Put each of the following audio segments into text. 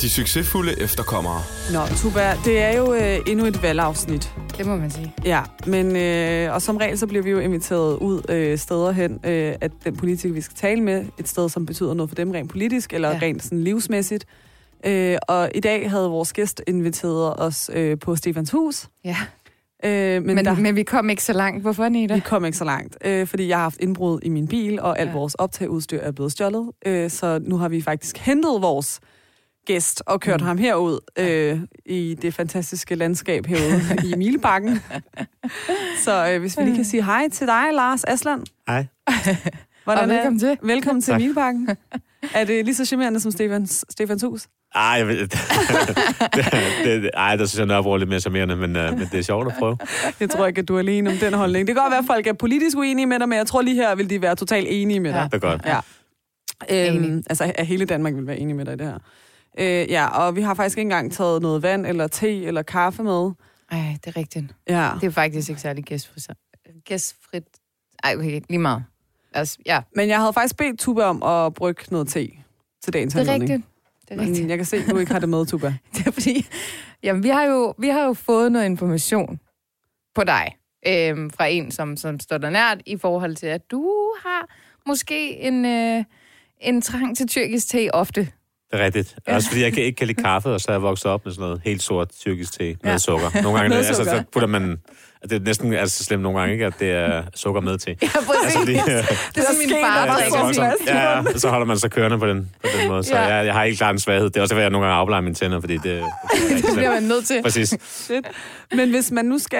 De succesfulde efterkommere. Nå, Tuba, det er jo øh, endnu et valgafsnit. Det må man sige. Ja, men øh, og som regel så bliver vi jo inviteret ud øh, steder hen, øh, at den politiker, vi skal tale med, et sted, som betyder noget for dem rent politisk, eller Ja. rent sådan livsmæssigt. Øh, og i dag havde vores gæst inviteret os øh, på Stefans hus. Ja. Øh, men Men, der, men vi kom ikke så langt. Hvorfor, Anita? vi kom ikke så langt, øh, fordi jeg har haft indbrud i min bil, og alt Ja. vores optageudstyr er blevet stjålet. Øh, så nu har vi faktisk hentet vores gæst og kørt Mm. ham herud øh, i det fantastiske landskab herude i Milebakken. så øh, hvis vi lige kan sige hej til dig, Lars Asland. Hej. Hvordan Og er- velkommen til. Velkommen til Tak. Milebakken. Er det lige så charmerende som Stefans, Stefans hus? Ej, jeg ved, det, det, det, ej, der synes jeg, Nørrebro er lidt mere charmerende, men, uh, men det er sjovt at prøve. Jeg tror ikke, at du er alene om den holdning. Det kan godt være, at folk er politisk uenige med dig, men jeg tror lige her vil de være totalt enige med dig. Det er godt. Ja. Øhm, Enig. altså, at hele Danmark vil være enige med dig i det her. Øh, ja, og vi har faktisk ikke engang taget noget vand, eller te, eller kaffe med. Ej, det er rigtigt. Ja. Det er faktisk ikke særlig gæstfrit. Gæstfrit. Ej, okay, lige meget. Altså, ja, Men jeg havde faktisk bedt Tuba om at brygge noget te til dagens det er anledning. rigtigt. Det er rigtigt. Men jeg kan se, at du ikke har det med, Tuba. Det er fordi, jamen, vi, har jo, vi har jo fået noget information på dig øhm, fra en, som, som står der nært i forhold til, at du har måske en, øh, en trang til tyrkisk te ofte. Det er rigtigt. Også fordi jeg kan, ikke kan lide kaffe, og så er jeg vokset op med sådan noget helt sort tyrkisk te med Ja. sukker. Nogle gange Med altså, sukker. så putter man... Det er næsten altså, så slemt nogle gange, ikke, at det er sukker med te. Ja, præcis. Altså, fordi, det er min far det er drikker. ja, ja, så holder man sig kørende på den, på den måde. Så Ja. jeg, jeg har helt klart en svaghed. Det er også, at jeg nogle gange afbleger mine tænder, fordi det, det, det er Det bliver man nødt til. Præcis. Shit. Men hvis man nu skal,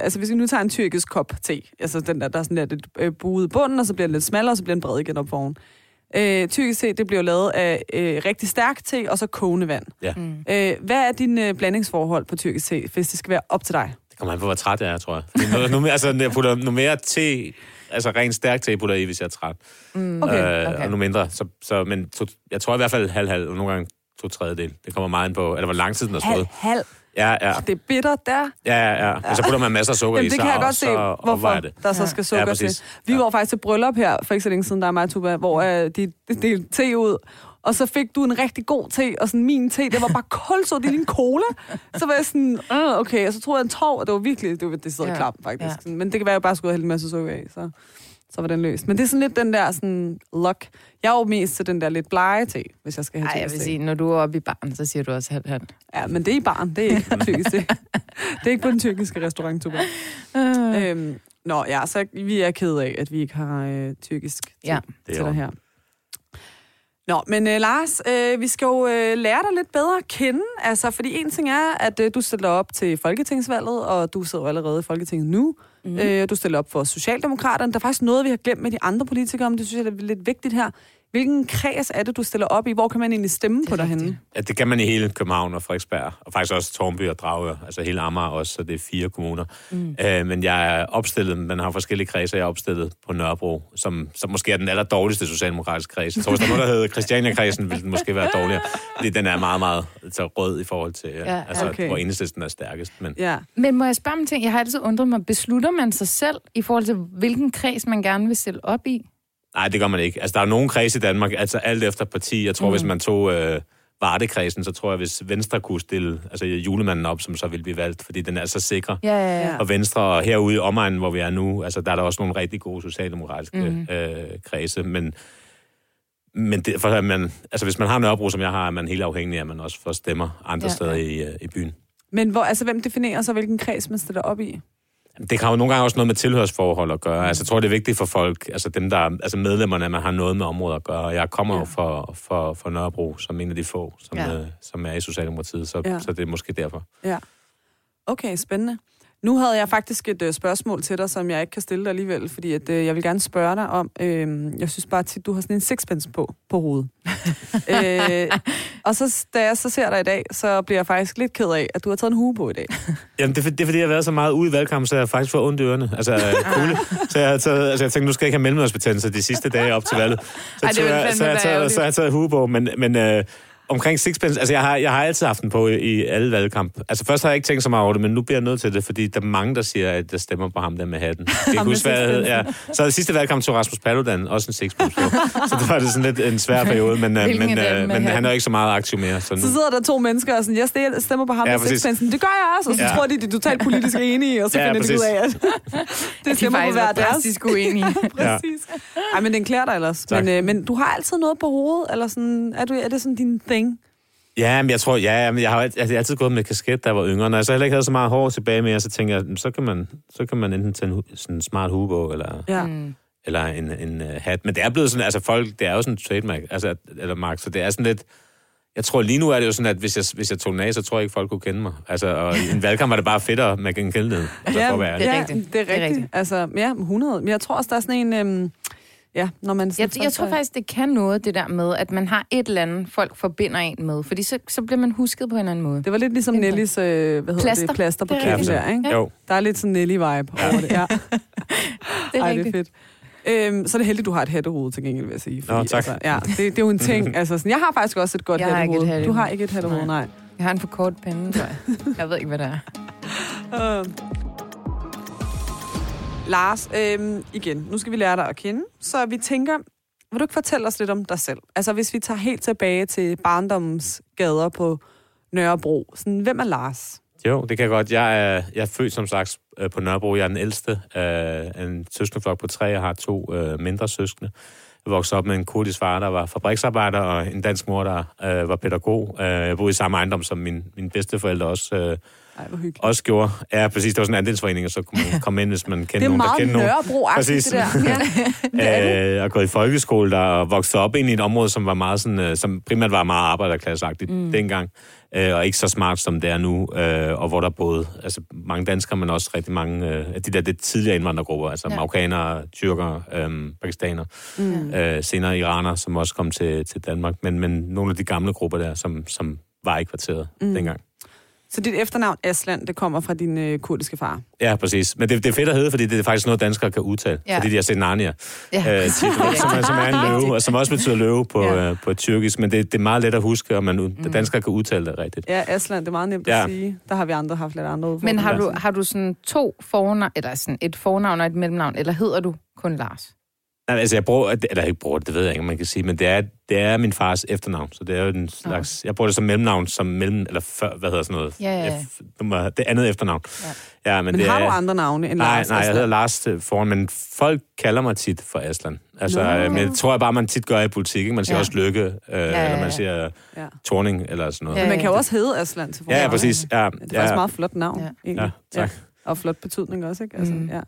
altså hvis vi nu tager en tyrkisk kop te, altså den der, der er sådan der lidt øh, buet bunden, og så bliver den lidt smallere, og så bliver den bred igen op foran. Øh, tyrkisk te, det bliver lavet af øh, rigtig stærk te, og så kogende vand. Ja. Mm. Øh, hvad er din øh, blandingsforhold på tyrkisk te, hvis det skal være op til dig? Det kommer an på, hvor træt jeg er, tror jeg. Nu, nu, altså, jeg putter nu mere te, altså rent stærk te, putter i, hvis jeg er træt. Mm. Okay, øh, okay. Og nu mindre. Så, så, men to, jeg tror i hvert fald halv-halv, og nogle gange to tredjedel. Det kommer meget ind på, eller hvor lang tid den har stået. halv. Ja, ja. Det er bitter der. Ja, ja, ja. Og så putter man masser af sukker Jamen, i, det så, kan jeg og godt se, så hvorfor det. der så skal sukker Ja, til. præcis. Vi Ja. var faktisk til bryllup her, for ikke så længe siden, der er mig, Tuba, hvor øh, de delte te ud. Og så fik du en rigtig god te, og sådan min te, det var bare det er lige en cola. Så var jeg sådan, øh, okay, og så troede jeg en tår, og det var virkelig, det var det sidder Ja. klart faktisk. Ja. Men det kan være, at jeg bare skulle have hældt en masse sukker af, så, så var den løst. Men det er sådan lidt den der sådan luck. Jeg er jo mest til den der lidt blege te, hvis jeg skal have Ej, jeg vil te. sige, når du er oppe i baren, så siger du også halvt halvt. Ja, men det er i barn, det er ikke tyrkisk te. Det er ikke på den tyrkiske restaurant, Tuba. Uh. Øhm, nå, ja, så vi er ked af, at vi ikke har øh, tyrkisk til, Ja. Det til dig jo- her. Nå, men øh, Lars, øh, vi skal jo øh, lære dig lidt bedre at kende. Altså, fordi en ting er, at øh, du stiller op til Folketingsvalget, og du sidder jo allerede i Folketinget nu. Mm. Øh, du stiller op for Socialdemokraterne. Der er faktisk noget, vi har glemt med de andre politikere, men det synes jeg er lidt vigtigt her. Hvilken kreds er det, du stiller op i? Hvor kan man egentlig stemme på dig henne? Ja, det kan man i hele København og Frederiksberg, og faktisk også Tornby og Dragør, altså hele Amager også, så det er fire kommuner. Mm. Øh, men jeg er opstillet, man har forskellige kredser, jeg er opstillet på Nørrebro, som, som måske er den aller dårligste socialdemokratiske kreds. Jeg tror, hvis der er noget, der hedder Christiania-kredsen, vil den måske være dårligere, fordi den er meget, meget så rød i forhold til, ja, Ja, altså, okay. hvor enhedslisten er stærkest. Men Ja. Men må jeg spørge om ting? Jeg har altid undret mig, beslutter man sig selv i forhold til, hvilken kreds man gerne vil stille op i? Nej, det gør man ikke. Altså, der er nogle kredse i Danmark, altså alt efter parti. Jeg tror, mm. hvis man tog... Øh, Vardekredsen, så tror jeg, hvis Venstre kunne stille altså julemanden op, som så ville blive valgt, fordi den er så sikker. Ja, ja, ja. Og Venstre, og herude i omegnen, hvor vi er nu, altså der er der også nogle rigtig gode socialdemokratiske Mhm. mm. øh, kredse, men, men det, for, at man, altså hvis man har Nørrebro, som jeg har, er man helt afhængig af, at man også får stemmer andre Ja, ja, steder ja. i, øh, i byen. Men hvor, altså, hvem definerer så, hvilken kreds man stiller op i? Det har jo nogle gange også noget med tilhørsforhold at gøre. Altså, jeg tror, det er vigtigt for folk, altså dem, der, altså medlemmerne, at man har noget med området at gøre. Jeg kommer ja. jo for, for, for Nørrebro som en af de få, som, Ja. øh, som er i Socialdemokratiet, så, ja. så det er måske derfor. Ja. Okay, spændende. Nu havde jeg faktisk et øh, spørgsmål til dig, som jeg ikke kan stille dig alligevel, fordi at, øh, jeg vil gerne spørge dig om, øh, jeg synes bare tit, du har sådan en sixpence på, på hovedet. øh, og så, da jeg så ser dig i dag, så bliver jeg faktisk lidt ked af, at du har taget en hue på i dag. Jamen, det er, det er fordi, jeg har været så meget ude i valgkampen, så jeg faktisk får ondt i ørerne. Altså, kulde. Så jeg, har taget, altså, jeg tænkte, nu skal jeg ikke have mellemørsbetændelse de sidste dage op til valget. Så, Ej, det tog ville jeg, så, jeg taget, så har jeg taget hue på, men, men øh, omkring Sixpence, altså jeg har, jeg har altid haft den på i, i alle valgkamp. Altså først har jeg ikke tænkt så meget over det, men nu bliver jeg nødt til det, fordi der er mange, der siger, at jeg stemmer på ham der med hatten. Jeg kan huske, hvad, ja. Så i sidste valgkamp tog Rasmus Paludan også en Sixpence på. Så det var det sådan lidt en svær periode, men, øh, men, øh, men han er jo ikke så meget aktiv mere. Så nu, Så sidder der to mennesker og sådan, jeg stem- stemmer på ham Ja, ja, med præcis. sixpensen. Det gør jeg også, og så Ja. ja. tror de, de er totalt politisk enige, og så Ja, ja, finder de ud præcis. af, at det De er stemmer på hver deres. drastisk uenige. Præcis. Ej, men den klæder dig ellers. Tak. Men, øh, men du har altid noget på hovedet, eller sådan, er, du, er det sådan din thing? Ja, men jeg tror, ja, men jeg har altså, jeg har altid gået med kasket, da jeg var yngre. Når jeg så heller ikke havde så meget hår tilbage med, så tænker jeg, så kan man, så kan man enten tage en, sådan en smart hue på, eller, Ja. Mm. eller en, en uh, hat. Men det er blevet sådan, altså folk, det er jo sådan en trademark, altså, eller mark, så det er sådan lidt, jeg tror lige nu er det jo sådan, at hvis jeg, hvis jeg tog den af, så tror jeg ikke, folk kunne kende mig. Altså, og i en valgkamp var det bare federe med genkendelighed. Altså, for at være det er ja, rigtigt. Det er Det er rigtigt. rigtigt. Altså, ja, 100. Men jeg tror også, der er sådan en... Øhm, ja, når man... Jeg, jeg tror faktisk, det kan noget, det der med, at man har et eller andet, folk forbinder en med. Fordi så, så bliver man husket på en eller anden måde. Det var lidt ligesom Ændret. Nellys øh, hvad hedder Plaster. det, plaster på Det kæben rigtigt. der, ikke? Jo, Der er lidt sådan Nelly-vibe over det. Ja. Det er Ej, det rigtigt. er fedt. Øhm, så er det heldigt, du har et hættehoved til gengæld, vil jeg sige. Nå, tak. Altså, ja, det, det, er jo en ting. Altså, sådan, jeg har faktisk også et godt Jeg har hættehoved. Du har ikke et hættehoved, nej. Jeg har en for kort pande, tror jeg. Jeg ved ikke, hvad det er. Øh. Lars, øhm, igen, nu skal vi lære dig at kende. Så vi tænker, vil du ikke fortælle os lidt om dig selv? Altså, hvis vi tager helt tilbage til barndommens gader på Nørrebro. Sådan, hvem er Lars? jo, det kan jeg godt. Jeg er, jeg er født som sagt øh, på Nørrebro. Jeg er den ældste af en søskendeflok på tre. Jeg har to øh, mindre søskende. Jeg voksede op med en kurdisk far, der var fabriksarbejder, og en dansk mor, der øh, var pædagog. Øh, jeg boede i samme ejendom, som min, mine bedsteforældre også, øh, ej, hvor hyggeligt. også gjorde. Ja, præcis. Det var sådan en andelsforening, og så kunne man komme ind, hvis man kendte Det er nogen, der meget kendte nogen. Nørrebro-agtigt, Præcis. det der. Ja. øh, og gået i folkeskole, der og voksede op ind i et område, som var meget sådan, øh, som primært var meget arbejderklasseagtigt mm. dengang, øh, og ikke så smart, som det er nu, øh, og hvor der både altså, mange danskere, men også rigtig mange øh, af de der lidt tidligere indvandrergrupper, altså Ja. marokkanere, tyrkere, øh, pakistanere, Mm. øh, senere iranere, som også kom til, til Danmark, men, men nogle af de gamle grupper der, som, som var i kvarteret mm. dengang. Så dit efternavn, Aslan, det kommer fra din øh, kurdiske far. Ja, præcis. Men det, det er fedt at hedde, fordi det er faktisk noget, danskere kan udtale. Ja. Fordi de har set Narnia. Ja. øh, titel, som, er, som er en løve, og som også betyder løve på, Ja. øh, på tyrkisk. Men det, det er meget let at huske, og man, mm. danskere kan udtale det rigtigt. Ja, Aslan, det er meget nemt ja. At sige. Der har vi andre haft lidt andre Men udfordringer. har du, har du sådan to fornavn, eller sådan et fornavn og et mellemnavn, eller hedder du kun Lars? Nej, altså jeg bruger, eller ikke bruger det, det ved jeg ikke, om man kan sige, men det er, det er min fars efternavn, så det er jo en slags, jeg bruger det som mellemnavn, som mellem, eller før, hvad hedder sådan noget? Ja, ja, ja. F- nummer, det andet efternavn. Ja, ja men, Men det har er, du andre navne end Nej, Lars nej, jeg Aslan? hedder Lars til foran, men folk kalder mig tit for Aslan. Altså, Nå. øh, men det tror jeg bare, man tit gør i politik. Ikke? Man siger Ja. ja. også Lykke, øh, ja, ja, eller ja. man siger Ja. Torning, eller sådan noget. Ja, Men man kan jo også hedde Aslan til Ja, ja, præcis. Ja, Det er faktisk ja. et meget flot navn, Ja. ja. egentlig. Ja, tak. Og flot betydning også, ikke? Altså, Mm. ja.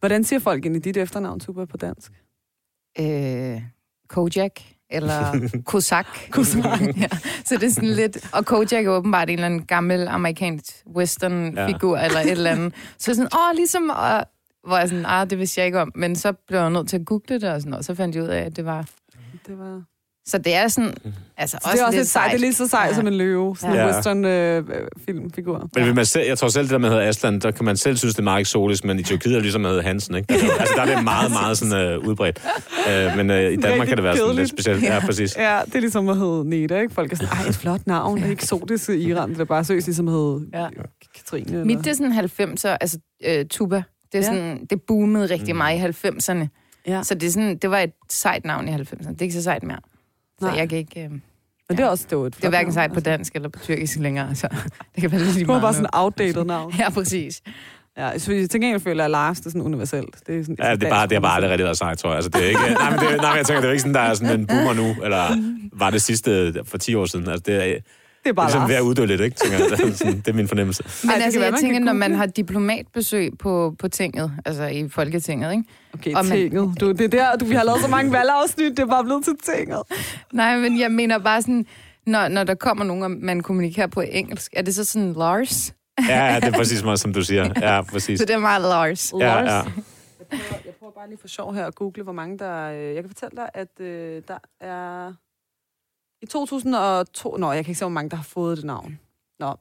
Hvordan siger folk egentlig dit efternavn, Tuba, på dansk? Øh, Kojak eller Kozak. ja, så det er sådan lidt... Og Kojak er åbenbart en eller anden gammel amerikansk western-figur ja. eller et eller andet. Så sådan, åh, ligesom... Og, hvor jeg sådan, ah, det vidste jeg ikke om. Men så blev jeg nødt til at google det og sådan noget. Så fandt jeg ud af, at det var... Det var... Så det er sådan... Altså, Så det er også lidt sejt. Det er lige så sejt Ja. ja. som en løve. Sådan Ja. en western øh, øh, filmfigur. Men vil man selv, jeg tror selv, det der med at hedde Aslan, der kan man selv synes, det er meget eksotisk, men i Tyrkiet er det ligesom at hedde Hansen, ikke? Altså, der er det meget, meget sådan, uh, udbredt. Uh, men uh, i Danmark kan det være sådan lidt specielt. Ja, præcis. Ja, det er ligesom at hedde Neda, ikke? Folk er sådan, ej, et flot navn. Det er eksotisk i Iran. Det er bare seriøst ligesom at hedde Ja. Katrine. Eller... Mit, det er sådan 90'er, altså øh, tuba. Det, er Ja. sådan, det boomede rigtig Mm. meget i 90'erne. Ja. Så det, er sådan, det var et sejt navn i 90'erne. Det er ikke så sejt mere. Så Nej. jeg kan ikke... Øh, Men det er også det det er hverken sejt på dansk eller på tyrkisk længere. Så det kan være lidt lige Det var meget bare nu. sådan outdated navn. Ja, præcis. Ja, så jeg til gengæld føler, at Lars det er sådan universelt. Det er, sådan, Ja, det er bare, det er bare aldrig rigtig været sejt, tror jeg. Altså, det er ikke, nej, men det, nej, men jeg tænker, det er ikke sådan, der er sådan en boomer nu, eller var det sidste for 10 år siden. Altså, det er, det er bare er ligesom Lars. ved at uddø lidt, ikke? Tænker, jeg. det, er sådan, det er min fornemmelse. Men Ej, altså, være, jeg man tænker, når man har diplomatbesøg på, på tinget, altså i Folketinget, ikke? Okay, Og man- tinget. Du, det er der, du, vi har lavet så mange valgafsnit, det er bare blevet til tinget. Nej, men jeg mener bare sådan, når, når der kommer nogen, og man kommunikerer på engelsk, er det så sådan Lars? Ja, ja, det er præcis meget, som du siger. Ja, præcis. Så det er meget Lars. Ja, ja. Jeg prøver, jeg prøver bare lige for sjov her at google, hvor mange der... øh, Jeg kan fortælle dig, at øh, der er... I 2002... Nå, jeg kan ikke se, hvor mange, der har fået det navn. Nå,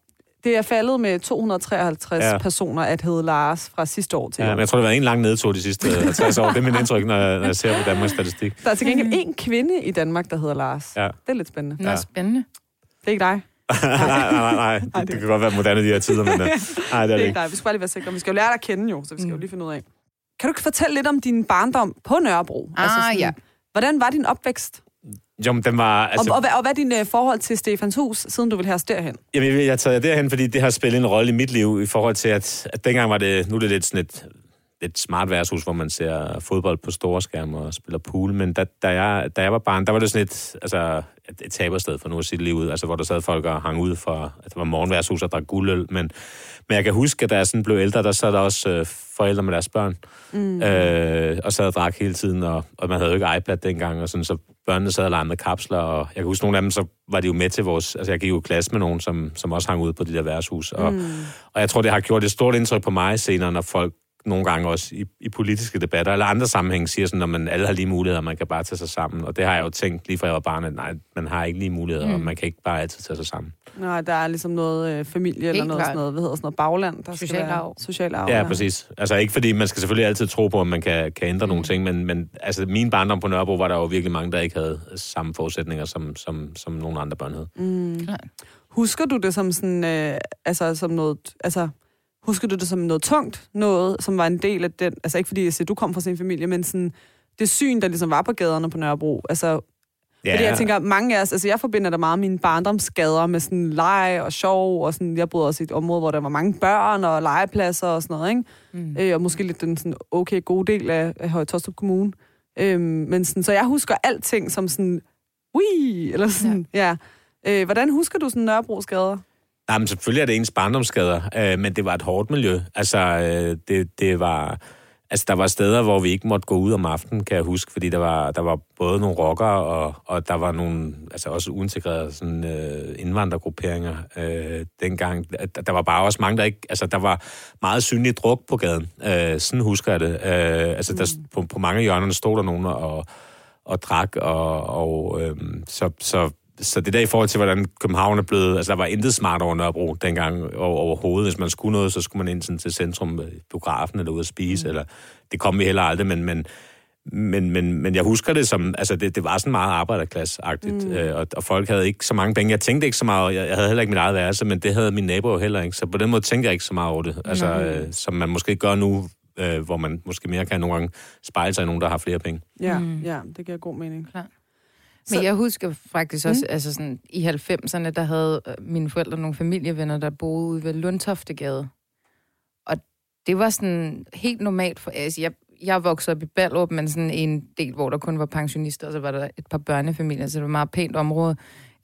det er faldet med 253 Ja. personer at hedde Lars fra sidste år til Ja, ja, men jeg tror, det var en lang nedtog de sidste øh, 60 år. Det er min indtryk, når jeg, når jeg ser på Danmarks statistik. Der er til gengæld en kvinde i Danmark, der hedder Lars. Ja. Det er lidt spændende. Nå, Ja. spændende. Det er ikke dig. nej, nej, nej, nej. Det, det, det kan godt være moderne de her tider, men uh, nej, det er Det det ikke. dig. Vi skal bare lige være sikre. Vi skal jo lære dig at kende jo, så vi skal jo Mm. lige finde ud af. Kan du ikke fortælle lidt om din barndom på Nørrebro? Ah, ja. Hvordan var din opvækst? Jo, men den var... Altså... Og, og, hvad, og hvad er din uh, forhold til Stefans hus, siden du vil have os derhen? Jamen, jeg, jeg tager derhen, fordi det har spillet en rolle i mit liv i forhold til, at, at dengang var det, nu er det lidt sådan et, et smart værtshus, hvor man ser fodbold på store skærme og spiller pool, men da, da, jeg, da jeg var barn, der var det sådan et, altså, et, et tabersted for nu at sige det lige ud, altså hvor der sad folk og hang ud for, at det var morgenværtshus og drak guldøl, men, men jeg kan huske, at da jeg sådan blev ældre, der sad der også øh, forældre med deres børn, mm. øh, og sad og drak hele tiden, og, og man havde jo ikke iPad dengang, og sådan, så børnene sad og legede med kapsler, og jeg kan huske nogle af dem, så var de jo med til vores, altså jeg gik jo i klasse med nogen, som, som også hang ud på de der værtshus, og, mm. og jeg tror, det har gjort et stort indtryk på mig senere, når folk nogle gange også i, i politiske debatter eller andre sammenhænge siger sådan, at man alle har lige muligheder, man kan bare tage sig sammen. Og det har jeg jo tænkt lige fra jeg var barn, at nej, man har ikke lige muligheder, mm. og man kan ikke bare altid tage sig sammen. Nej, der er ligesom noget øh, familie eller noget, klart. sådan noget, hvad hedder sådan noget, bagland. Der skal Social være arv. Social arv. Ja, præcis. Altså ikke fordi, man skal selvfølgelig altid tro på, at man kan, kan ændre mm. nogle ting, men, men altså min barndom på Nørrebro var der jo virkelig mange, der ikke havde samme forudsætninger, som, som, som nogle andre børn havde. Mm. Husker du det som sådan, øh, altså som noget, altså, husker du det som noget tungt, noget, som var en del af den, altså ikke fordi jeg siger, du kom fra sin familie, men sådan, det syn, der ligesom var på gaderne på Nørrebro, altså, ja. fordi jeg tænker, mange af os, altså jeg forbinder da meget mine barndomsgader med sådan leg og sjov, og sådan, jeg boede også i et område, hvor der var mange børn og legepladser og sådan noget, ikke? Mm. Øh, og måske lidt den sådan okay gode del af, af Høje Tostrup Kommune. Øhm, men sådan, så jeg husker alting som sådan, ui, eller sådan, ja. ja. Øh, hvordan husker du sådan Nørrebros gader? Nej, men selvfølgelig er det ens barndomsskader, øh, men det var et hårdt miljø. Altså, øh, det, det var... Altså, der var steder, hvor vi ikke måtte gå ud om aftenen, kan jeg huske, fordi der var, der var både nogle rockere, og, og der var nogle, altså også uintegrerede sådan, øh, indvandrergrupperinger øh, dengang. Der, der var bare også mange, der ikke... Altså, der var meget synlig druk på gaden. Øh, sådan husker jeg det. Øh, altså, der, på, på mange af hjørnerne stod der nogen og, og drak, og, og øh, så, så så det der i forhold til, hvordan København er blevet... Altså, der var intet smart over Nørrebro dengang over, overhovedet. Hvis man skulle noget, så skulle man ind sådan, til centrum, øh, biografen eller ud at spise. Mm. Eller, det kom vi heller aldrig, men, men, men, men, men jeg husker det som... Altså, det, det var sådan meget arbejderklasse-agtigt. Mm. Øh, og, og, folk havde ikke så mange penge. Jeg tænkte ikke så meget... Jeg, jeg havde heller ikke mit eget værelse, men det havde min nabo jo heller ikke. Så på den måde tænker jeg ikke så meget over det. Altså, øh, som man måske gør nu, øh, hvor man måske mere kan nogle gange spejle sig i nogen, der har flere penge. Ja, Mm. mm. ja det giver god mening. Klar. Så- Men jeg husker faktisk også, mm. altså sådan, i 90'erne, der havde øh, mine forældre nogle familievenner, der boede ude ved Lundtoftegade. Og det var sådan helt normalt for... Altså, jeg, jeg voksede op i Ballerup, men sådan en del, hvor der kun var pensionister, og så var der et par børnefamilier, så det var et meget pænt område.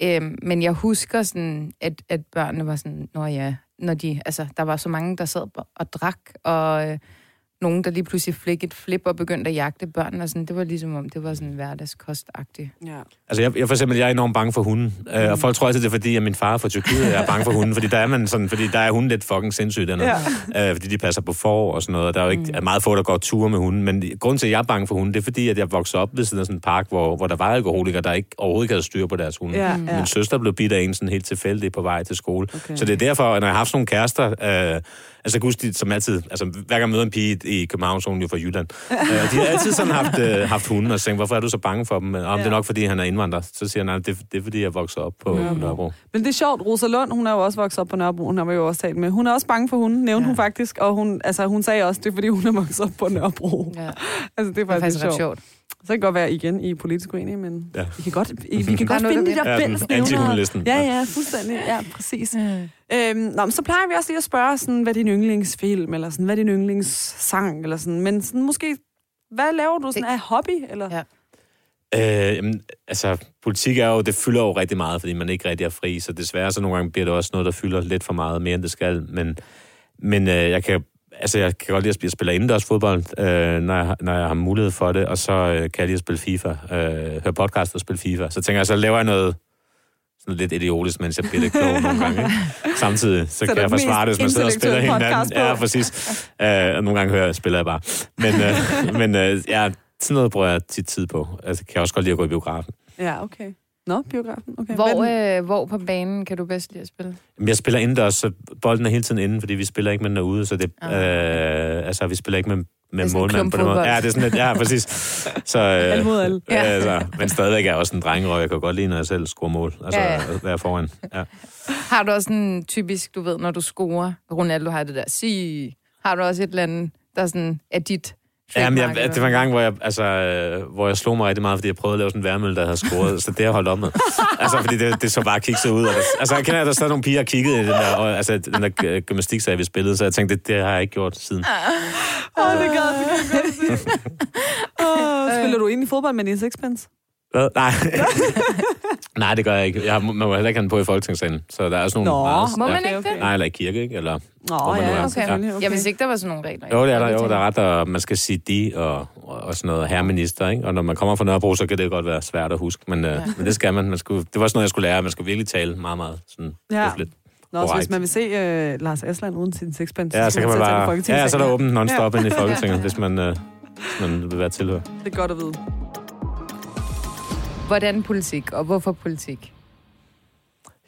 Øhm, men jeg husker sådan, at, at børnene var sådan, nå ja, når de, altså, der var så mange, der sad og drak, og øh, nogen, der lige pludselig fik et flip og begyndte at jagte børnene, og sådan, det var ligesom om, det var sådan hverdagskostagtigt. Ja. Altså, jeg, jeg for eksempel, jeg er enormt bange for hunden. Mm. Øh, og folk tror altid, det er fordi, at min far fra Tyrkiet, jeg er bange for hunden. Fordi der er man sådan, fordi der er hunden lidt fucking sindssygt dernede. Ja. Øh, fordi de passer på får og sådan noget. og Der er jo ikke, er meget få, der går ture med hunden. Men grunden til, at jeg er bange for hunden, det er fordi, at jeg voksede op ved sådan sådan en park, hvor, hvor der var alkoholikere, der ikke, overhovedet ikke havde styr på deres hunde. Ja, Mm. ja. Min søster blev bidt af en sådan helt tilfældig på vej til skole. Okay. Så det er derfor, at når jeg har haft sådan nogle kærester, øh, altså de, som altid, altså hver gang møder en pige i København, så hun jo fra Jylland. øh, de har altid sådan haft, øh, haft hunde, og tænkt, hvorfor er du så bange for dem? Om ja. det er nok, fordi han er indvandrer. Så siger han, nej, det, det er fordi, jeg voksede op på Ja. Nørrebro. Men det er sjovt, Rosa Lund, hun er jo også vokset op på Nørrebro, hun har vi jo også talt med. Hun er også bange for hunden, nævnte ja. hun faktisk, og hun, altså, hun sagde også, det er fordi, hun er vokset op på Nørrebro. Ja, Altså, det er det er faktisk, faktisk sjovt. sjovt. Så kan det godt være igen, I politisk uenige, men Ja. vi kan godt, I, vi kan godt finde de der fællesnævnere. anti-hundelisten. Ja, ja, fuldstændig. Ja, præcis. Øhm, nå, men så plejer vi også lige at spørge, sådan, hvad er din yndlingsfilm, eller sådan, hvad er din yndlingssang, eller sådan. Men sådan, måske, hvad laver du sådan af hobby? Eller? Ja. Øh, jamen, altså, politik er jo, det fylder jo rigtig meget, fordi man ikke rigtig er fri, så desværre så nogle gange bliver det også noget, der fylder lidt for meget, mere end det skal, men, men øh, jeg kan Altså, jeg kan godt lide at spille, spille indendørs fodbold, øh, når, jeg, når jeg har mulighed for det, og så øh, kan jeg lide at spille FIFA, øh, høre podcast og spille FIFA. Så tænker jeg, så laver jeg noget sådan lidt idiotisk, mens jeg bliver lidt klog nogle gange. Ikke? Samtidig, så, Så kan jeg forsvare det, hvis man sidder og spiller hinanden. Ja, præcis. Øh, og nogle gange hører, spiller jeg bare. Men, øh, men øh, ja, sådan noget bruger jeg tit tid på. Altså, kan jeg også godt lide at gå i biografen. Ja, okay. Nå, biografen. Okay. Hvor, er øh, hvor på banen kan du bedst lide at spille? Jamen, Jeg spiller indendørs, så bolden er hele tiden inde, fordi vi spiller ikke med den ude, så det, Ah. øh, altså, vi spiller ikke med, Det med er målmand på den måde. Ja, det er sådan lidt, ja, præcis. Så, øh, Alle mod alle. Ja. Ja. Altså, men stadigvæk er jeg også en drengerøv. Jeg kan godt lide, når jeg selv scorer mål. Altså, Ja, ja, ja. ja. være foran. Ja. Har du også en typisk, du ved, når du scorer, Ronaldo har det der, sig, har du også et eller andet, der sådan er dit Jamen, jeg, det var en gang, hvor jeg, altså, øh, hvor jeg slog mig rigtig meget, fordi jeg prøvede at lave sådan en værmølle, der havde scoret. så det har holdt op med. altså, fordi det, det så bare kikset ud. Og det, altså, jeg kender, at der stod nogle piger og kiggede i den der, og, altså, den der øh, gymnastiksag, vi spillede, så jeg tænkte, det, det har jeg ikke gjort siden. Åh, oh, det gad jeg godt Spiller du egentlig fodbold med din sixpence? Hvad? Nej. Nej, det gør jeg ikke. Jeg har, man må heller ikke have den på i Folketingssalen. Så der er sådan nogle... Nå, meget, Må man Okay, ikke det? Nej, eller i kirke, ikke? Eller, Nå, Hvor man nu ja, er. ja, Okay. selvfølgelig. Okay. Jeg vidste ikke, der var sådan nogle regler. jo, det er der, jo, der er ret, og man skal sige de og, og, sådan noget herreminister, ikke? Og når man kommer fra Nørrebro, så kan det godt være svært at huske, men, ja. øh, men det skal man. man skulle, det var sådan noget, jeg skulle lære. Man skulle virkelig tale meget, meget sådan Ja. høfligt. Nå, så hvis man vil se uh, Lars Asland uden sin sixpence, Ja, så kan man til bare... Ja, så er der åbent non-stop Ja. ja. ind i Folketinget, hvis man, øh, hvis man vil være tilhører. Det er godt at vide. Hvordan politik, og hvorfor politik?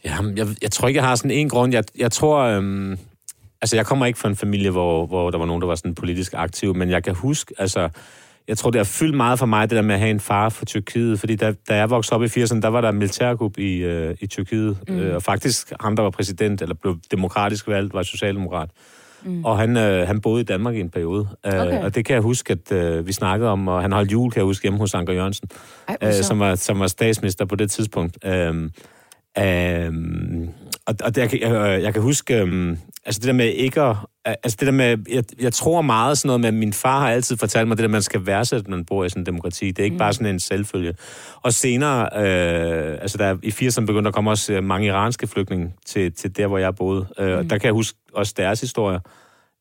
Jamen, jeg, jeg tror ikke, jeg har sådan en grund. Jeg, jeg tror... Øhm, altså, jeg kommer ikke fra en familie, hvor, hvor der var nogen, der var sådan politisk aktiv, men jeg kan huske, altså... Jeg tror, det har fyldt meget for mig, det der med at have en far fra Tyrkiet. Fordi da, da jeg voksede op i 80'erne, der var der militærkup i, øh, i Tyrkiet. Mm. Øh, og faktisk, ham, der var præsident, eller blev demokratisk valgt, var socialdemokrat. Mm. Og han, øh, han boede i Danmark i en periode. Øh, Okay. Og det kan jeg huske, at øh, vi snakkede om, og han holdt jul, kan jeg huske, hjemme hos Anker Jørgensen Ej, øh, som, var, som var statsminister på det tidspunkt. Øhm, øhm, og og det, jeg, kan- jeg, jeg kan huske, øhm, altså det der med ikke at, altså det der med, jeg, jeg tror meget sådan noget med, at min far har altid fortalt mig det der, man skal værdsætte, at man bor i sådan en demokrati. Det er ikke mm. bare sådan en selvfølge. Og senere, øh, altså der i 80'erne begyndte der at komme også øh, mange iranske flygtninge til, til der, hvor jeg boede. Øh, Mm. Og der kan jeg huske også deres historier.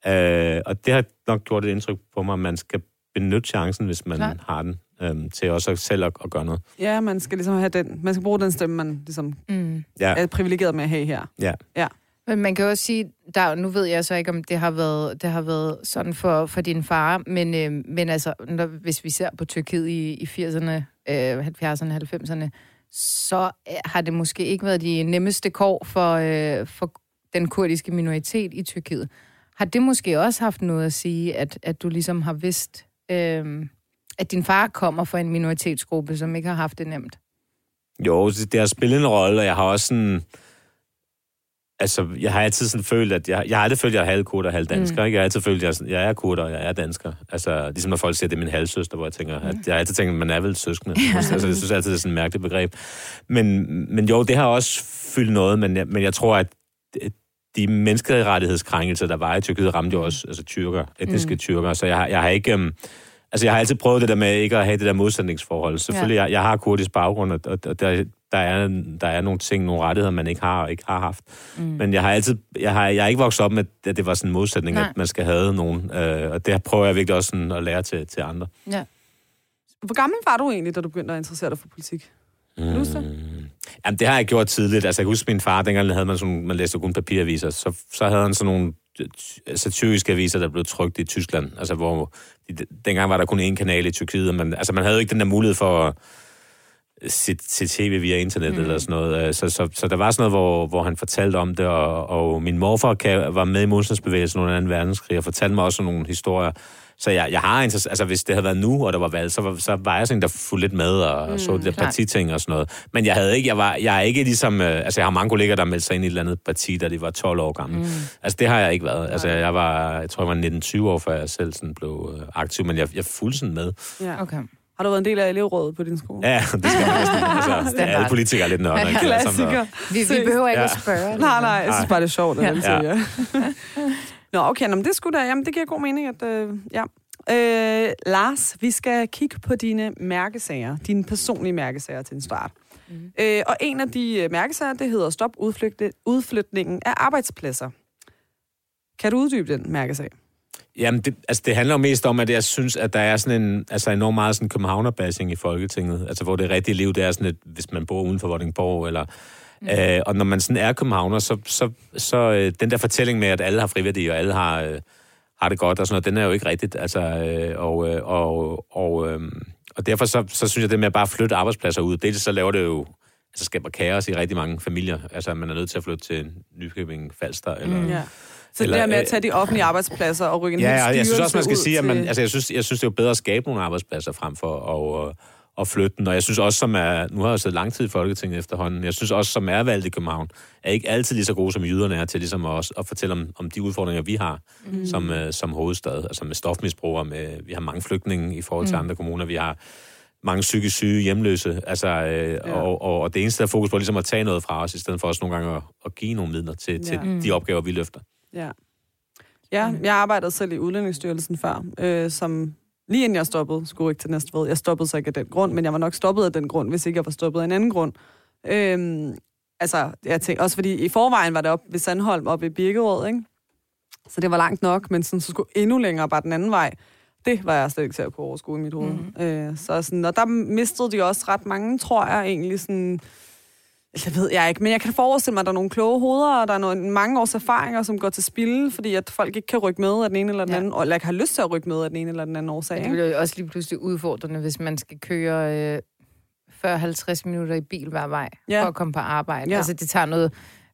Øh, og det har nok gjort et indtryk på mig, at man skal benytte chancen, hvis man Klart. har den, øh, til også selv at, at gøre noget. Ja, man skal ligesom have den, man skal bruge den stemme, man ligesom Mm. Ja, er privilegeret med at have her. ja. Ja. Men man kan også sige, der, nu ved jeg så ikke, om det har været, det har været sådan for, for din far, men, øh, men altså, når, hvis vi ser på Tyrkiet i, i 80'erne, øh, 70'erne, 90'erne, så øh, har det måske ikke været de nemmeste kår for, øh, for den kurdiske minoritet i Tyrkiet. Har det måske også haft noget at sige, at, at du ligesom har vidst, øh, at din far kommer fra en minoritetsgruppe, som ikke har haft det nemt? Jo, det det har spillet en rolle, og jeg har også sådan... Altså, jeg har altid sådan følt, at jeg, jeg har aldrig følt, at jeg er halv kurder og halv dansker. Mm. Ikke? Jeg har altid følt, at jeg, er sådan- jeg er kurder og jeg er dansker. Altså, ligesom når folk siger, at det er min halvsøster, hvor jeg tænker, at jeg har altid tænkt, at man er vel søskende. Ja. Altså, jeg synes altid, det er sådan et mærkeligt begreb. Men, men jo, det har også fyldt noget, men jeg, men jeg tror, at de menneskerettighedskrænkelser, der var i Tyrkiet, ramte jo også altså, tyrker, etniske mm. tyrker. Så jeg, har- jeg har ikke... Um, Altså, jeg har altid prøvet det der med ikke at have det der modsætningsforhold. Selvfølgelig, ja. jeg, jeg har kurdisk baggrund, og, og der, der, er, der er nogle ting, nogle rettigheder, man ikke har og ikke har haft. Mm. Men jeg har altid, jeg har, jeg har ikke vokset op med, at det var sådan en modsætning, Nej. at man skal have nogen. Øh, og det prøver jeg virkelig også sådan at lære til, til andre. Ja. Hvor gammel var du egentlig, da du begyndte at interessere dig for politik? Mm. Jamen, det har jeg gjort tidligt. Altså, jeg kan huske, min far, dengang havde man, sådan, man læste kun papiraviser, så, så havde han sådan nogle satiriske aviser, der blev trykt i Tyskland. Altså, hvor de, dengang var der kun én kanal i Tyrkiet, men altså, man havde jo ikke den der mulighed for at se, se tv via internet mm. eller sådan noget. Øh, Så, så, så der var sådan noget, hvor, hvor han fortalte om det, og, og min morfar kan, var med i modstandsbevægelsen under 2. verdenskrig, og fortalte mig også nogle historier. Så jeg, jeg har interesse, altså hvis det havde været nu, og der var valg, så var, så var jeg sådan, en, der fulgte lidt med og mm, så de der partiting og sådan noget. Men jeg havde ikke, jeg var, jeg er ikke ligesom, øh, altså jeg har mange kolleger, der meldte sig ind i et eller andet parti, da de var 12 år gamle. Mm. Altså det har jeg ikke været. Altså jeg var, jeg tror jeg var 19-20 år, før jeg selv sådan blev øh, aktiv, men jeg, jeg fulgte sådan med. Ja. Okay. Har du været en del af elevrådet på din skole? Ja, det skal man næsten. Altså, Standard. alle politikere er lidt nørder? Det er der- Klassiker. Vi, vi behøver ikke Ja. at spørge. Nej, nej, jeg synes bare, det er sjovt. At Ja. ja. ja. Nå, okay, nå, men det skulle da, jamen, det giver god mening, at, øh, ja. Øh, Lars, vi skal kigge på dine mærkesager, dine personlige mærkesager til en start. Mm. Øh, og en af de øh, mærkesager, det hedder Stop udflytte, udflytningen af arbejdspladser. Kan du uddybe den mærkesag? Jamen, det, altså, det handler jo mest om, at jeg synes, at der er sådan en, altså enormt meget sådan københavnerbashing i Folketinget. Altså, hvor det rigtige liv, det er sådan et, hvis man bor uden for Vordingborg, eller... Mm. Øh, og når man sådan er københavner, så, så, så øh, den der fortælling med, at alle har friværdi, og alle har, øh, har det godt og sådan noget, den er jo ikke rigtigt. Altså, øh, og, øh, og, og, øh, og derfor så, så synes jeg, det med at bare flytte arbejdspladser ud, dels så laver det jo altså skaber kaos i rigtig mange familier. Altså, man er nødt til at flytte til Nykøbing Falster, eller... Mm. Ja. Så Eller, det her med at øh, tage de offentlige arbejdspladser og rykke en Ja, hel ja, jeg synes styrelse også, man skal sige, at man, altså, jeg, synes, jeg synes, det er jo bedre at skabe nogle arbejdspladser frem for at, at, at flytte den. Og jeg synes også, som er, nu har jeg siddet lang tid i Folketinget efterhånden, jeg synes også, som er valgt i København, er ikke altid lige så gode som jyderne er til ligesom også at fortælle om, om de udfordringer, vi har mm. som, uh, som hovedstad. Altså med stofmisbrugere, med, vi har mange flygtninge i forhold til mm. andre kommuner, vi har mange psykisk syge, hjemløse, altså, øh, ja. og, og, og det eneste, der er fokus på, er ligesom at tage noget fra os, i stedet for også nogle gange at, at give nogle midler til, ja. til de opgaver, vi løfter. Ja. Ja, jeg arbejdede selv i Udlændingsstyrelsen før, øh, som lige inden jeg stoppede, skulle ikke til Næstved. Jeg stoppede så ikke af den grund, men jeg var nok stoppet af den grund, hvis ikke jeg var stoppet af en anden grund. Øhm, altså, jeg tænkte, også fordi i forvejen var det op ved Sandholm, op i Birkerød, ikke? Så det var langt nok, men sådan, så skulle endnu længere bare den anden vej. Det var jeg slet ikke til at kunne overskue i mit hoved. Mm. Øh, så sådan, og der mistede de også ret mange, tror jeg, egentlig sådan... Det ved jeg ikke, men jeg kan forestille mig, at der er nogle kloge hoveder, og der er nogle, mange års erfaringer, som går til spilde, fordi at folk ikke kan rykke med af den ene eller den Ja. anden, eller ikke har lyst til at rykke med af den ene eller den anden årsag. Det Ikke? bliver jo også lige pludselig udfordrende, hvis man skal køre øh, 40-50 minutter i bil hver vej Ja. for at komme på arbejde. Ja. Altså, det tager noget,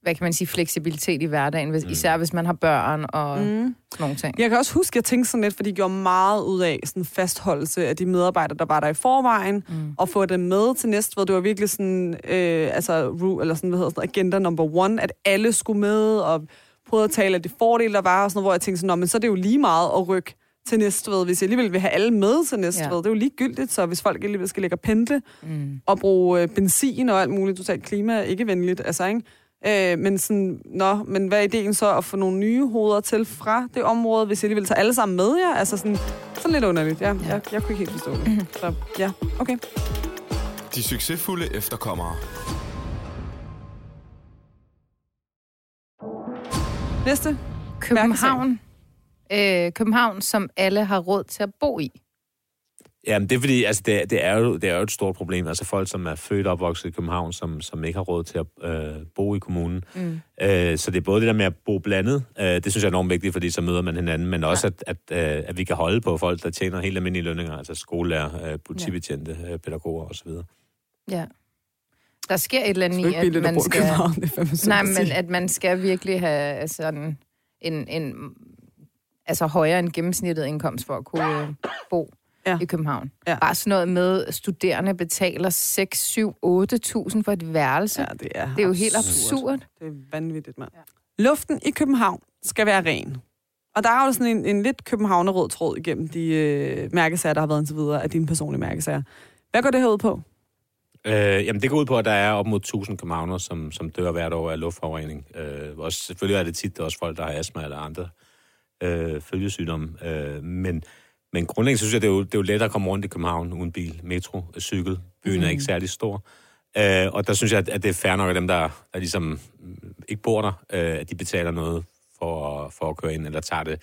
hvad kan man sige, fleksibilitet i hverdagen, hvis, Mm. især hvis man har børn og mm. Nogle ting. Jeg kan også huske, at jeg tænkte sådan lidt, fordi de gjorde meget ud af sådan fastholdelse af de medarbejdere, der var der i forvejen, Mm. og få dem med til næste, det var virkelig sådan, øh, altså, ru- eller sådan, hvad hedder sådan, agenda number one, at alle skulle med, og prøvede at tale af de fordele, der var, og sådan noget, hvor jeg tænkte sådan, "Nå, men så er det jo lige meget at rykke til Næstved, hvis jeg alligevel vil have alle med til Næstved. Ja. Ja. Det er jo ligegyldigt, så hvis folk alligevel skal ligge og pendle Mm. og bruge øh, benzin og alt muligt totalt klima ikke venligt, altså ikke? Øh, men sådan, nå, men hvad er ideen så at få nogle nye hoveder til fra det område, hvis jeg alligevel tager alle sammen med jer? Altså sådan, sådan lidt underligt, ja. Jeg, jeg kunne ikke helt forstå det. Så ja, okay. De succesfulde efterkommere. Næste. København. Øh, København, som alle har råd til at bo i. Jamen, det er fordi, altså, det, det, er jo, det er jo et stort problem. Altså folk, som er født og opvokset i København, som, som ikke har råd til at øh, bo i kommunen. Mm. Øh, så det er både det der med at bo blandet, øh, det synes jeg er enormt vigtigt, fordi så møder man hinanden, men også, at, at, øh, at vi kan holde på folk, der tjener helt almindelige lønninger, altså skolelærer, øh, politibetjente, øh, pædagoger osv. Ja. Der sker et eller andet Det i, at man skal... København, det er Nej, men at man skal virkelig have sådan en, en altså højere end gennemsnittet indkomst for at kunne øh, bo Ja. i København. Ja. Bare sådan noget med, at studerende betaler 6, 7, 8.000 for et værelse. Ja, det er, Det er jo helt absurd. Det er vanvittigt, mand. Ja. Luften i København skal være ren. Og der er jo sådan en, en lidt københavnerød tråd igennem de øh, mærkesager, der har været indtil videre af dine personlige mærkesager. Hvad går det her ud på? Øh, jamen, det går ud på, at der er op mod 1000 københavner, som, som dør hvert år af luftforurening. Øh, også, selvfølgelig er det tit også folk, der har astma eller andre øh, følgesygdomme. Øh, men, men grundlæggende synes jeg, det er, jo, det er jo let at komme rundt i København uden bil, metro, cykel. Byen er ikke særlig stor. Øh, og der synes jeg, at, det er fair nok, at dem, der, der ligesom mm, ikke bor der, øh, at de betaler noget for, at- for at køre ind, eller tager det,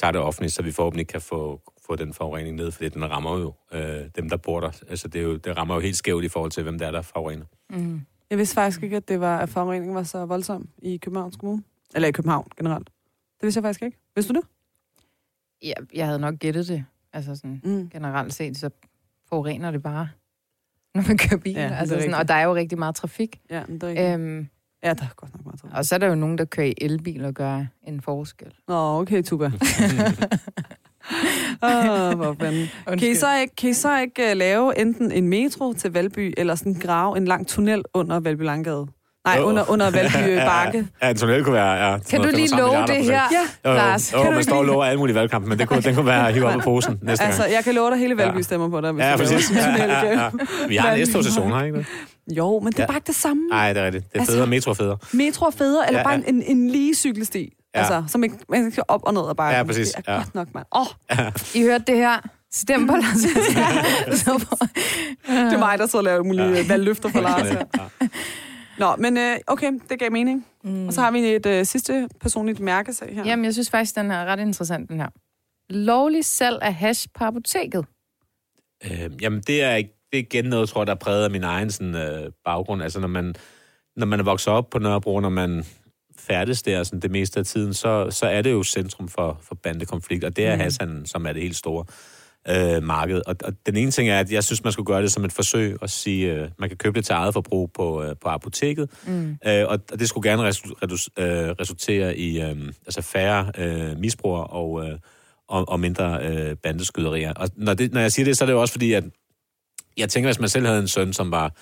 tager det offentligt, så vi forhåbentlig kan få, få den forurening ned, fordi den rammer jo øh, dem, der bor der. Altså, det, er jo, det rammer jo helt skævt i forhold til, hvem der er, der forurener. Mm. Jeg vidste faktisk ikke, at, det var, at forureningen var så voldsom i Københavns Kommune. Eller i København generelt. Det vidste jeg faktisk ikke. Vidste du det? Ja, jeg havde nok gættet det. Altså sådan, Mm. generelt set, så forurener det bare, når man kører bil. Ja, altså sådan, og der er jo rigtig meget trafik. Ja, men det er rigtigt. Øhm, Ja, der er godt nok meget trafik. og så er der jo nogen, der kører i elbil og gør en forskel. Nå, okay, Tuba. Åh, hvor fanden. Kan I så ikke, kan I så ikke uh, lave enten en metro til Valby, eller sådan grave en lang tunnel under Valby Langgade? Nej, Jo. under, under Valby Bakke. Ja, en tunnel kunne være... Ja, Kan du lige 135 love det her, Ja. Jo, jo, Lars? jo, Kan du man står og lover alle mulige valgkampen, men det kunne, den kunne være hive op af posen næste Altså, gang. jeg kan love dig, hele Valby Ja. stemmer på dig, hvis Ja, præcis. Ja, ja, ja. Vi har S-togsstation, har I ikke det? Jo, men det er Ja. bare ikke det samme. Nej, det er rigtigt. Det er Altså- federe, metro er federe. Metro er federe, eller Ja, bare ja. en, en lige cykelsti. Ja. Altså, som ikke, man skal op og ned og bare. Ja, præcis. Det er Ja. godt nok, mand. Åh, oh, I hørte det her? Stem på Lars. Det er mig, der så laver mulige Ja. ja. valgløfter for Lars. Ja. Nå, men øh, okay, det gav mening. Mm. Og så har vi et øh, sidste personligt mærkesag her. Jamen, jeg synes faktisk, den er ret interessant, den her. Lovlig salg af hash på apoteket. Øh, jamen, det er, ikke- det er igen noget, tror jeg, der er præget af min egen sådan, øh, baggrund. Altså, når man, når man er vokset op på Nørrebro, når man færdes der sådan, det meste af tiden, så, så er det jo centrum for, for bandekonflikt, og det er mm. Hassan, som er det helt store. Øh, marked. Og, og den ene ting er, at jeg synes, man skulle gøre det som et forsøg at sige, øh, man kan købe det til eget forbrug på, øh, på apoteket, mm. øh, og, og det skulle gerne resu- redus, øh, resultere i øh, altså færre øh, misbrugere og, øh, og, og mindre øh, bandeskyderier. Og når, det, når jeg siger det, så er det jo også fordi, at jeg tænker, hvis man selv havde en søn, som var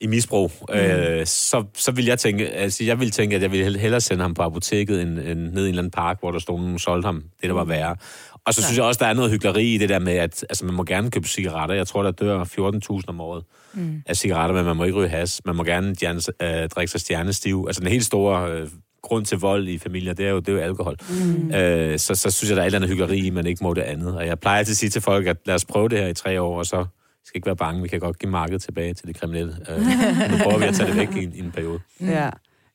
i misbrug, mm. øh, så, så vil jeg tænke, altså jeg vil tænke, at jeg ville hellere sende ham på apoteket, end, end ned i en eller anden park, hvor der stod nogen, solgte ham det, der var værre. Og så ja. synes jeg også, der er noget hyggeleri i det der med, at altså, man må gerne købe cigaretter. Jeg tror, der dør 14.000 om året mm. af cigaretter, men man må ikke ryge has. Man må gerne stjerne, øh, drikke sig stjernestiv. Altså den helt store øh, grund til vold i familier, det er jo, det er jo alkohol. Mm. Øh, så, så synes jeg, der er et eller andet hyggeleri i, man ikke må det andet. Og jeg plejer altid at sige til folk, at lad os prøve det her i tre år, og så skal ikke være bange. Vi kan godt give markedet tilbage til de kriminelle. Øh, nu prøver vi at tage det væk i, en, i en periode. Ja.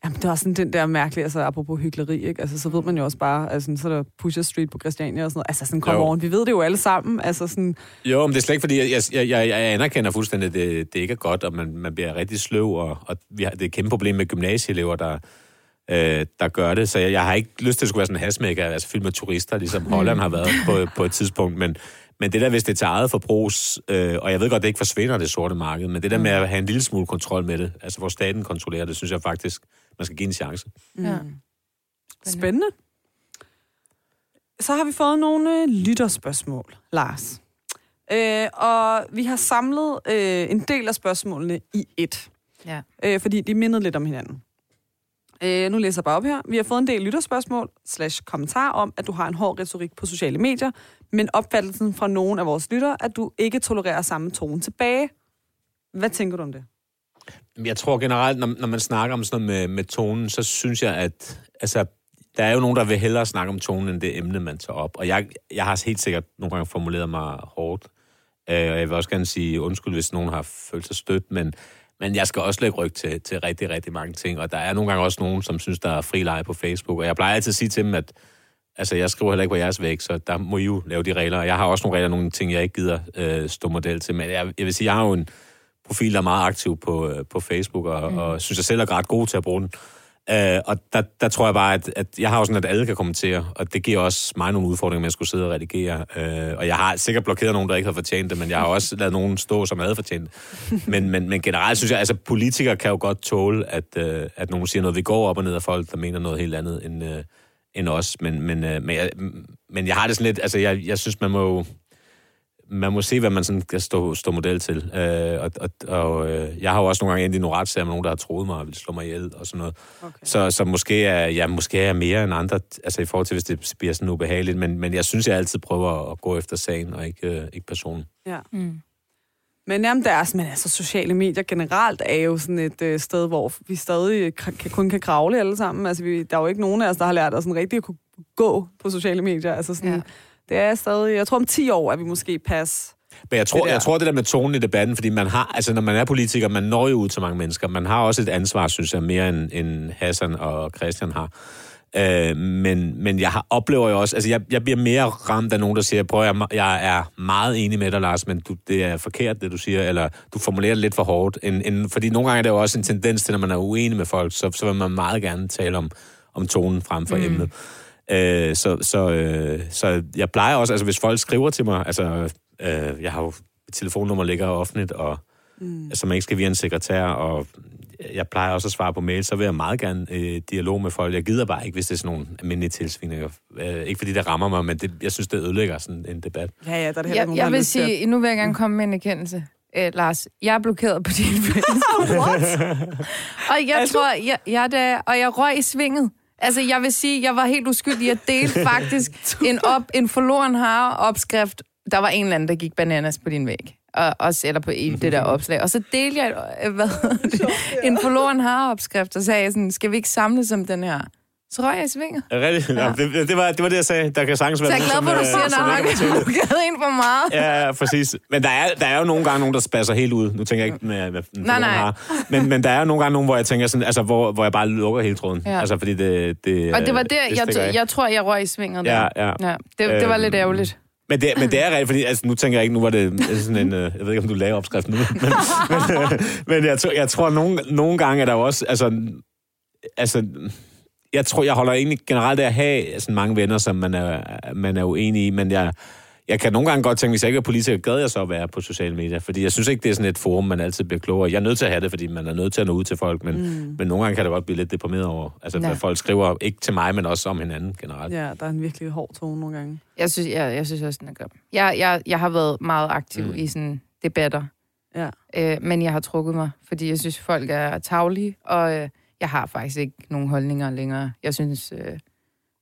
Jamen, det er også sådan den der mærkelige, altså apropos hyggeleri, ikke? Altså, så ved man jo også bare, altså, så er der Pusher Street på Christiania og sådan noget. Altså, sådan, Jo. on, vi ved det jo alle sammen. Altså, sådan, Jo, men det er slet ikke, fordi jeg, jeg, jeg, jeg anerkender fuldstændig, at det, det ikke er godt, og man, man bliver rigtig sløv, og, og vi har, det er et kæmpe problem med gymnasieelever, der, øh, der gør det. Så jeg, jeg har ikke lyst til, at det skulle være sådan en hasmækker, altså fyldt med turister, ligesom Holland har været på, på et tidspunkt, men, men det der, hvis det er til eget forbrugs, øh, og jeg ved godt, det ikke forsvinder, det sorte marked, men det der med at have en lille smule kontrol med det, altså hvor staten kontrollerer det, synes jeg faktisk, man skal give en chance. Ja. spændende. Så har vi fået nogle øh, lytterspørgsmål, Lars. Øh, og vi har samlet øh, en del af spørgsmålene i et, Ja. øh, fordi de mindede lidt om hinanden. Øh, nu læser jeg bare op her. Vi har fået en del lytterspørgsmål slash kommentar om, at du har en hård retorik på sociale medier, men opfattelsen fra nogen af vores lyttere, at du ikke tolererer samme tone tilbage. Hvad tænker du om det? Jeg tror generelt, når, når man snakker om sådan noget med, med tonen, så synes jeg, at altså, der er jo nogen, der vil hellere snakke om tonen, end det emne, man tager op. Og jeg, jeg har helt sikkert nogle gange formuleret mig hårdt. Øh, og jeg vil også gerne sige undskyld, hvis nogen har følt sig stødt, men, men jeg skal også lægge ryg til, til rigtig, rigtig mange ting. Og der er nogle gange også nogen, som synes, der er fri leje på Facebook. Og jeg plejer altid at sige til dem, at altså, jeg skriver heller ikke på jeres væg, så der må I jo lave de regler. Og jeg har også nogle regler, nogle ting, jeg ikke gider øh, stå model til. Men jeg, jeg vil sige, jeg har jo en profil, der er meget aktiv på, øh, på Facebook, og, mm. og synes jeg selv er ret god til at bruge den. Øh, og der, der tror jeg bare, at, at jeg har jo sådan, at alle kan kommentere, og det giver også mig nogle udfordringer med at skulle sidde og redigere. Øh, og jeg har sikkert blokeret nogen, der ikke har fortjent det, men jeg har også lavet nogen stå, som havde fortjent det. Men, men, men generelt synes jeg, altså politikere kan jo godt tåle, at, øh, at nogen siger noget. Vi går op og ned af folk, der mener noget helt andet end, øh, end os. Men, men, øh, men, jeg, men jeg har det sådan lidt, altså jeg, jeg synes, man må jo man må se, hvad man sådan kan stå, stå model til. Øh, og og, og øh, jeg har jo også nogle gange endt i nogle retssager med nogen, der har troet mig og ville slå mig ihjel og sådan noget. Okay. Så, så måske, er, ja, måske er jeg mere end andre, altså i forhold til, hvis det bliver sådan ubehageligt. Men, men jeg synes, jeg altid prøver at gå efter sagen og ikke, øh, ikke personen. Ja. Mm. Men jamen, der er, men altså, sociale medier generelt er jo sådan et øh, sted, hvor vi stadig kan, kun kan kravle alle sammen. Altså, vi, der er jo ikke nogen af os, der har lært os sådan rigtig at kunne gå på sociale medier. Altså, sådan, Ja. Det er stadig, jeg tror om 10 år, at vi måske pas. Men jeg tror, Det der. jeg tror det der med tonen i debatten, fordi man har, altså når man er politiker, man når jo ud til mange mennesker. Man har også et ansvar, synes jeg, mere end, end Hassan og Christian har. Øh, men, men jeg har, oplever jo også, altså jeg, jeg bliver mere ramt af nogen, der siger, prøv jeg, jeg er meget enig med dig, Lars, men du, det er forkert, det du siger, eller du formulerer det lidt for hårdt. En, en, fordi nogle gange er der jo også en tendens til, når man er uenig med folk, så, så vil man meget gerne tale om, om tonen frem for mm. emnet. Øh, så, så, øh, så jeg plejer også, altså hvis folk skriver til mig, altså øh, jeg har jo et telefonnummer ligger offentligt, og mm. altså man ikke skal via en sekretær, og jeg plejer også at svare på mail, så vil jeg meget gerne øh, dialog med folk. Jeg gider bare ikke, hvis det er sådan nogle almindelige tilsvininger. Øh, ikke fordi det rammer mig, men det, jeg synes, det ødelægger sådan en debat. Ja, ja, der er det heller Jeg, nogen, jeg vil lyst til at- sige, nu vil jeg gerne komme med en erkendelse. Øh, Lars, jeg er blokeret på din Facebook. og jeg Er du? tror, jeg, jeg, da, og jeg røg i svinget. Altså, jeg vil sige, jeg var helt uskyldig. Jeg delte faktisk en, op, en forloren har opskrift. Der var en eller anden, der gik bananas på din væg. Og, også, eller på i det der opslag. Og så delte jeg øh, hvad, en forloren har opskrift, og sagde sådan, skal vi ikke samles om den her? Så røg jeg i svinget. Det rigtigt? Ja. det, det, var, det var det, jeg sagde. Der kan sagtens være Så jeg er glad for, at du siger, øh, at som der ikke er har blokeret en for meget. Ja, ja, præcis. Men der er, der er jo nogle gange nogen, der spasser helt ud. Nu tænker jeg ikke med, hvad den Nej, nej. Har. Men, men der er jo nogle gange nogen, hvor jeg tænker sådan, altså, hvor, hvor jeg bare lukker hele tråden. Ja. Altså, fordi det, det Og det var der, det jeg, jeg, jeg tror, jeg røg i svinget der. Ja, ja. ja det, det var Øhm, lidt ærgerligt. Men det, men det er rigtigt, fordi altså, nu tænker jeg ikke, nu var det sådan en, øh, jeg ved ikke, om du laver opskriften nu, men, men, øh, men jeg, tror, jeg tror, nogle, nogle gange er der jo også, altså, altså, jeg tror, jeg holder egentlig generelt af at have sådan mange venner, som man er, man er uenig i, men jeg, jeg kan nogle gange godt tænke, hvis jeg ikke er politiker, gad jeg så at være på sociale medier, fordi jeg synes ikke, det er sådan et forum, man altid bliver klogere. Jeg er nødt til at have det, fordi man er nødt til at nå ud til folk, men, mm. men nogle gange kan det godt blive lidt deprimeret over, altså Ja. hvad folk skriver, ikke til mig, men også om hinanden generelt. Ja, der er en virkelig hård tone nogle gange. Jeg synes, jeg, jeg synes også, den er grim. Jeg, jeg, jeg har været meget aktiv mm. i sådan debatter, Ja. øh, men jeg har trukket mig, fordi jeg synes, folk er tavlige, og øh, jeg har faktisk ikke nogen holdninger længere. Jeg synes, øh,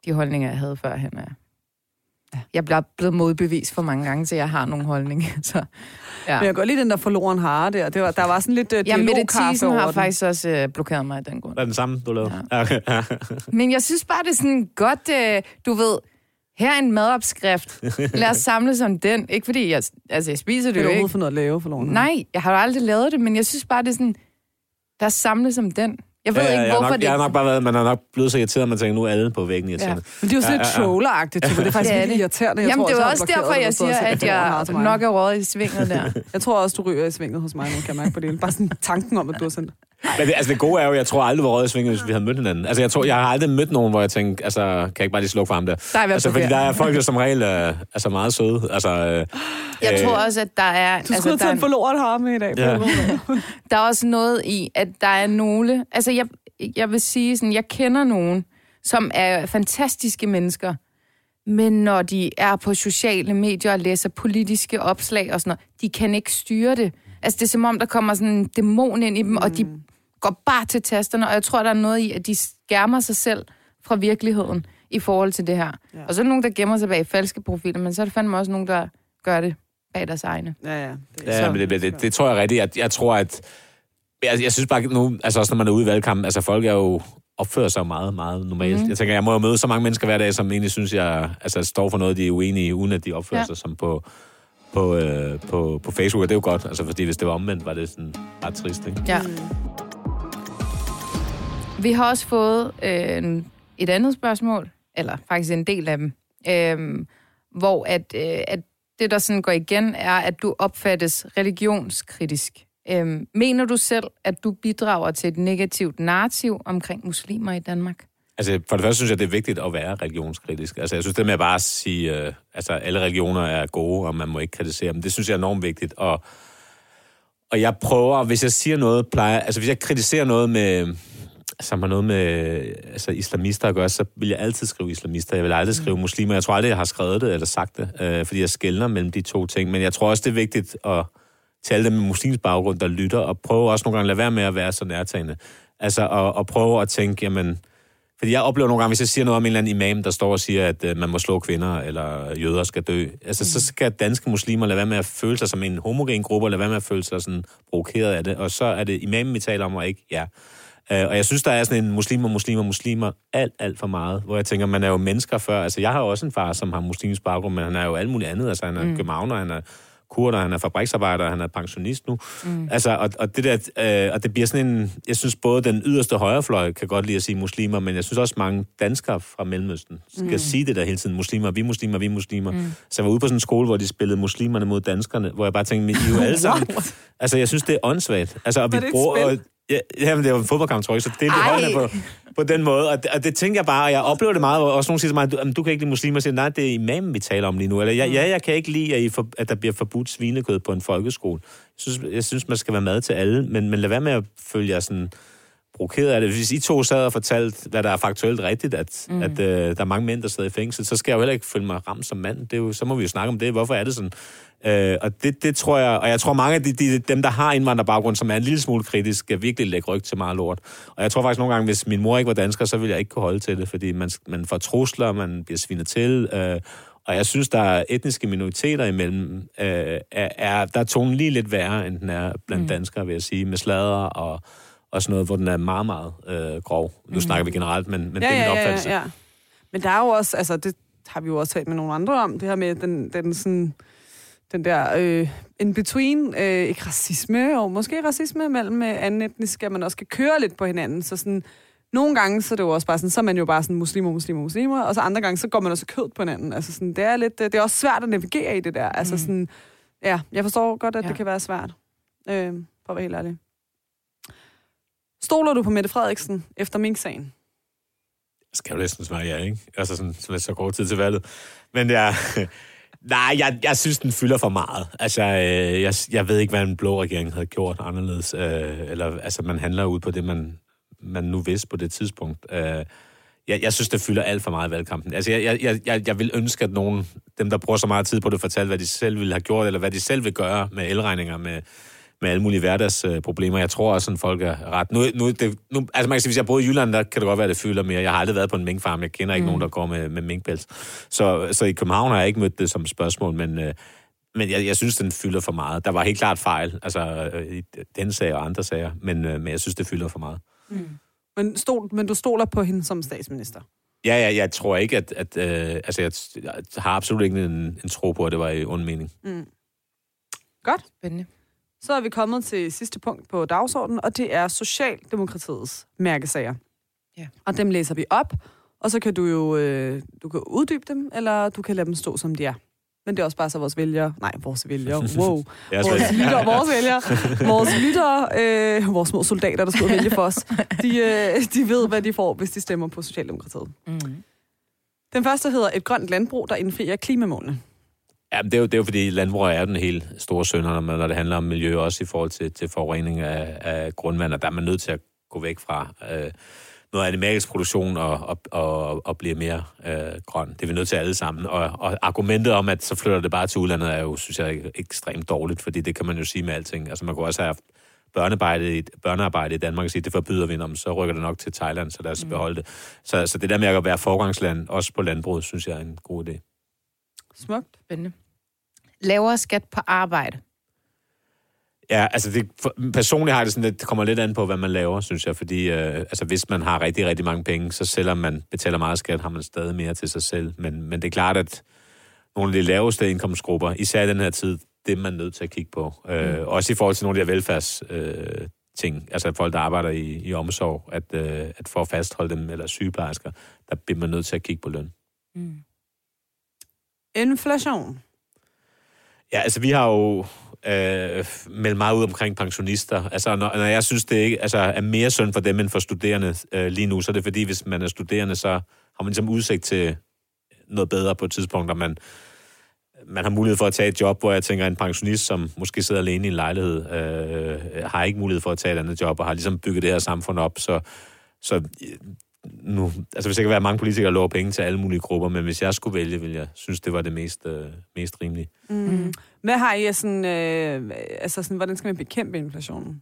de holdninger, jeg havde førhen, er... Jeg er blevet modbevist for mange gange, så jeg har nogle holdninger. Så, ja. Men jeg godt lide den der forloren hare der. Det var, der var sådan lidt uh, Ja, Mette Thiesen har den. faktisk også øh, blokeret mig af den grund. Hvad er den samme, du lavede? Ja. Okay. Men jeg synes bare, det er sådan godt, øh, du ved, her er en madopskrift. Lad os samles om den. Ikke fordi jeg, altså jeg spiser det Kan jo ikke. få noget at lave, forloren hare? Nej, jeg har jo aldrig lavet det, men jeg synes bare, det er sådan, der er samlet som den. Jeg ved Ja, ja, ikke, hvorfor nok, det... jeg har nok bare været, man har nok blevet så irriteret, at man tænker, nu er alle på væggen irriterende. Men det er jo sådan lidt Ja, ja, ja. trolleragtigt. Det er faktisk Det er virkelig det. irriterende. Jeg Jamen, tror det er også derfor, jeg siger, at jeg nok er rådet i svinget der. Jeg tror også, du ryger i svinget hos mig nu, kan jeg mærke på det. Bare sådan tanken om, at du har sendt. Men det, altså det gode er jo, jeg tror aldrig, var røget i svinget, hvis vi havde mødt hinanden. Altså jeg tror, jeg har aldrig mødt nogen, hvor jeg tænkte, altså, kan jeg ikke bare lige slukke for ham der? Der er Altså, fordi der er folk, der som regel er altså meget søde. Altså, øh, Jeg tror også, at der er... Du skulle altså, have der, taget en er, forloren hare med i dag. Ja. der er også noget i, at der er nogle... Altså, jeg, jeg vil sige sådan, jeg kender nogen, som er fantastiske mennesker, men når de er på sociale medier og læser politiske opslag og sådan noget, de kan ikke styre det. Altså, det er som om, der kommer sådan en dæmon ind i dem, mm. og de går bare til tasterne, og jeg tror, der er noget i, at de skærmer sig selv fra virkeligheden i forhold til det her. Ja. Og så er der nogen, der gemmer sig bag falske profiler, men så er der fandme også nogen, der gør det bag deres egne. Ja, ja. Det Ja, men det, det, det, det tror jeg rigtigt. Jeg, jeg tror, at... Jeg, jeg synes bare nu, altså også når man er ude i valgkampen, altså folk er jo opfører sig meget, meget normalt. Mm. Jeg tænker, jeg må jo møde så mange mennesker hver dag, som egentlig synes, jeg altså, står for noget, de er uenige i, uden at de opfører ja. Ja. sig som på, på, øh, på, på Facebook, og det er jo godt, altså, fordi hvis det var omvendt, var det sådan ret trist, ikke? Ja. Vi har også fået øh, et andet spørgsmål, eller faktisk en del af dem, øh, hvor at, øh, at det, der sådan går igen, er, at du opfattes religionskritisk. Øh, mener du selv, at du bidrager til et negativt narrativ omkring muslimer i Danmark? Altså, for det første synes jeg, det er vigtigt at være religionskritisk. Altså, jeg synes, det med at bare sige, øh, altså, alle religioner er gode, og man må ikke kritisere dem, det synes jeg er enormt vigtigt. Og, og jeg prøver, hvis jeg siger noget, plejer, altså hvis jeg kritiserer noget med, som har noget med altså, islamister at gøre, så vil jeg altid skrive islamister. Jeg vil aldrig skrive muslimer. Jeg tror aldrig, jeg har skrevet det eller sagt det, øh, fordi jeg skældner mellem de to ting. Men jeg tror også, det er vigtigt at til alle dem med muslimsk baggrund, der lytter, og prøve også nogle gange at lade være med at være så nærtagende. Altså, at, at prøve at tænke, jamen, fordi jeg oplever nogle gange, hvis jeg siger noget om en eller anden imam, der står og siger, at øh, man må slå kvinder, eller jøder skal dø, altså, mm. så skal danske muslimer lade være med at føle sig som en homogen gruppe, og lade være med at føle sig sådan provokeret af det, og så er det imamen, vi taler om, og ikke ja. Øh, og jeg synes, der er sådan en muslimer, muslimer, muslimer, alt, alt for meget, hvor jeg tænker, man er jo mennesker før. Altså, jeg har også en far, som har muslimsk baggrund, men han er jo alt muligt andet. Altså, han er mm. københavner, han er kurder, han er fabriksarbejder, han er pensionist nu. Mm. Altså, og, og, det der, øh, og det bliver sådan en... Jeg synes både den yderste højrefløj kan godt lide at sige muslimer, men jeg synes også mange danskere fra Mellemøsten skal mm. sige det der hele tiden. Muslimer, vi er muslimer, vi er muslimer. Mm. Så jeg var ude på sådan en skole, hvor de spillede muslimerne mod danskerne, hvor jeg bare tænkte, I er jo alle sammen... altså, jeg synes, det er åndssvagt. Altså, og vi Er bruger... Og, ja, jamen, det var en fodboldkamp, tror jeg, så det er på, på den måde. Og det, og det tænker jeg bare, og jeg oplever det meget, hvor også nogen siger til mig, du, jamen, du kan ikke lide muslimer, og siger, nej, det er imamen, vi taler om lige nu. Eller ja, ja jeg kan ikke lide, at, I for, at der bliver forbudt svinekød på en folkeskole. Jeg synes, jeg synes, man skal være mad til alle, men, men lad være med at følge jer sådan provokeret af det. Hvis I to sad og fortalte, hvad der er faktuelt rigtigt, at, mm. at øh, der er mange mænd, der sidder i fængsel, så skal jeg jo heller ikke føle mig ramt som mand. Det er jo, så må vi jo snakke om det. Hvorfor er det sådan? Øh, og det, det tror jeg, og jeg tror mange af de, de, dem, der har indvandrerbaggrund, som er en lille smule kritisk, skal virkelig lægge ryg til meget lort. Og jeg tror faktisk nogle gange, hvis min mor ikke var dansker, så ville jeg ikke kunne holde til det, fordi man, man får trusler, man bliver svinet til, øh, og jeg synes, der er etniske minoriteter imellem, øh, er, er, der er tonen lige lidt værre, end den er blandt mm. danskere, vil jeg sige, med slader og, og sådan noget, hvor den er meget, meget øh, grov. Nu mm. snakker vi generelt, men, men ja, det er min ja, opfattelse. ja, ja. Men der er jo også, altså det har vi jo også talt med nogle andre om, det her med den, den sådan, den der øh, in between, øh, ikke racisme, og måske racisme mellem øh, anden etniske, at man også skal køre lidt på hinanden, så sådan, nogle gange, så er det jo også bare sådan, så er man jo bare sådan muslimer, muslimer, muslimer, og så andre gange, så går man også kød på hinanden. Altså sådan, det er lidt, øh, det er også svært at navigere i det der. Altså sådan, ja, jeg forstår godt, at. Ja. det kan være svært. Øh, for at være helt ærlig. Stoler du på Mette Frederiksen efter Mink-sagen? skal jo næsten svare ja, ikke? Altså sådan, så, så kort tid til valget. Men jeg, Nej, jeg, jeg synes, den fylder for meget. Altså, øh, jeg, jeg ved ikke, hvad en blå regering havde gjort anderledes. Øh, eller, altså, man handler ud på det, man, man nu vidste på det tidspunkt. Øh, jeg, jeg synes, det fylder alt for meget i valgkampen. Altså, jeg, jeg, jeg, jeg vil ønske, at nogen, dem, der bruger så meget tid på det, fortæller, hvad de selv ville have gjort, eller hvad de selv vil gøre med elregninger, med, med alle mulige hverdagsproblemer. Jeg tror også, at folk er ret. Nu, nu, det, nu, altså man kan sige, hvis jeg bor i Jylland, der kan det godt være, at det fylder mere. Jeg har aldrig været på en minkfarm. Jeg kender ikke mm. nogen, der går med, med minkpels. Så, så i København har jeg ikke mødt det som spørgsmål, men, øh, men jeg, jeg synes, den fylder for meget. Der var helt klart fejl, altså øh, i den sag og andre sager, men, øh, men jeg synes, det fylder for meget. Mm. Men, stol, men du stoler på hende som statsminister? Ja, ja jeg tror ikke, at... at øh, altså, jeg, jeg har absolut ikke en, en tro på, at det var i ond mening. Mm. Godt. Spændende. Så er vi kommet til sidste punkt på dagsordenen, og det er Socialdemokratiets mærkesager. Ja. Og dem læser vi op, og så kan du jo øh, du kan uddybe dem, eller du kan lade dem stå, som de er. Men det er også bare så vores vælgere, nej, vores vælgere, wow, vores lyttere, vores vælgere, vores lyttere, øh, vores små soldater, der skal vælge for os, de, øh, de ved, hvad de får, hvis de stemmer på Socialdemokratiet. Mm. Den første hedder et grønt landbrug, der indfrier klimamålene. Ja, men det er, jo, det er jo fordi landbrug er den helt store sønder, når det handler om miljø, også i forhold til, til forurening af, af grundvand, og der er man nødt til at gå væk fra øh, noget animalsk produktion og, og, og, og blive mere øh, grøn. Det er vi nødt til alle sammen. Og, og argumentet om, at så flytter det bare til udlandet, er jo, synes jeg, ekstremt dårligt, fordi det kan man jo sige med alting. Altså man kunne også have haft børnearbejde, i- børnearbejde i Danmark og sige, det forbyder vi, om så rykker det nok til Thailand, så lad os mm. beholde det. Så, så det der med at være forgangsland, også på landbruget, synes jeg er en god idé. Smukt. Spændende. Lavere skat på arbejde. Ja, altså det, for, personligt har jeg det sådan, at det kommer lidt an på, hvad man laver, synes jeg, fordi øh, altså, hvis man har rigtig, rigtig mange penge, så selvom man betaler meget skat, har man stadig mere til sig selv. Men, men det er klart, at nogle af de laveste indkomstgrupper, især i den her tid, det er man nødt til at kigge på. Øh, også i forhold til nogle af de her velfærds... Øh, ting, altså folk, der arbejder i, i omsorg, at, øh, at for at fastholde dem, eller sygeplejersker, der bliver man nødt til at kigge på løn. Mm. Inflation. Ja, altså vi har jo øh, meldt meget ud omkring pensionister. Altså når, når jeg synes, det ikke altså, er mere synd for dem end for studerende øh, lige nu, så er det fordi, hvis man er studerende, så har man ligesom udsigt til noget bedre på et tidspunkt, og man, man har mulighed for at tage et job, hvor jeg tænker, en pensionist, som måske sidder alene i en lejlighed, øh, har ikke mulighed for at tage et andet job, og har ligesom bygget det her samfund op, så, så nu, altså hvis jeg kan være mange politikere, der lover penge til alle mulige grupper, men hvis jeg skulle vælge, ville jeg synes, det var det mest, øh, mest rimelige. Mm. Hvad har I sådan, øh, altså sådan, hvordan skal man bekæmpe inflationen?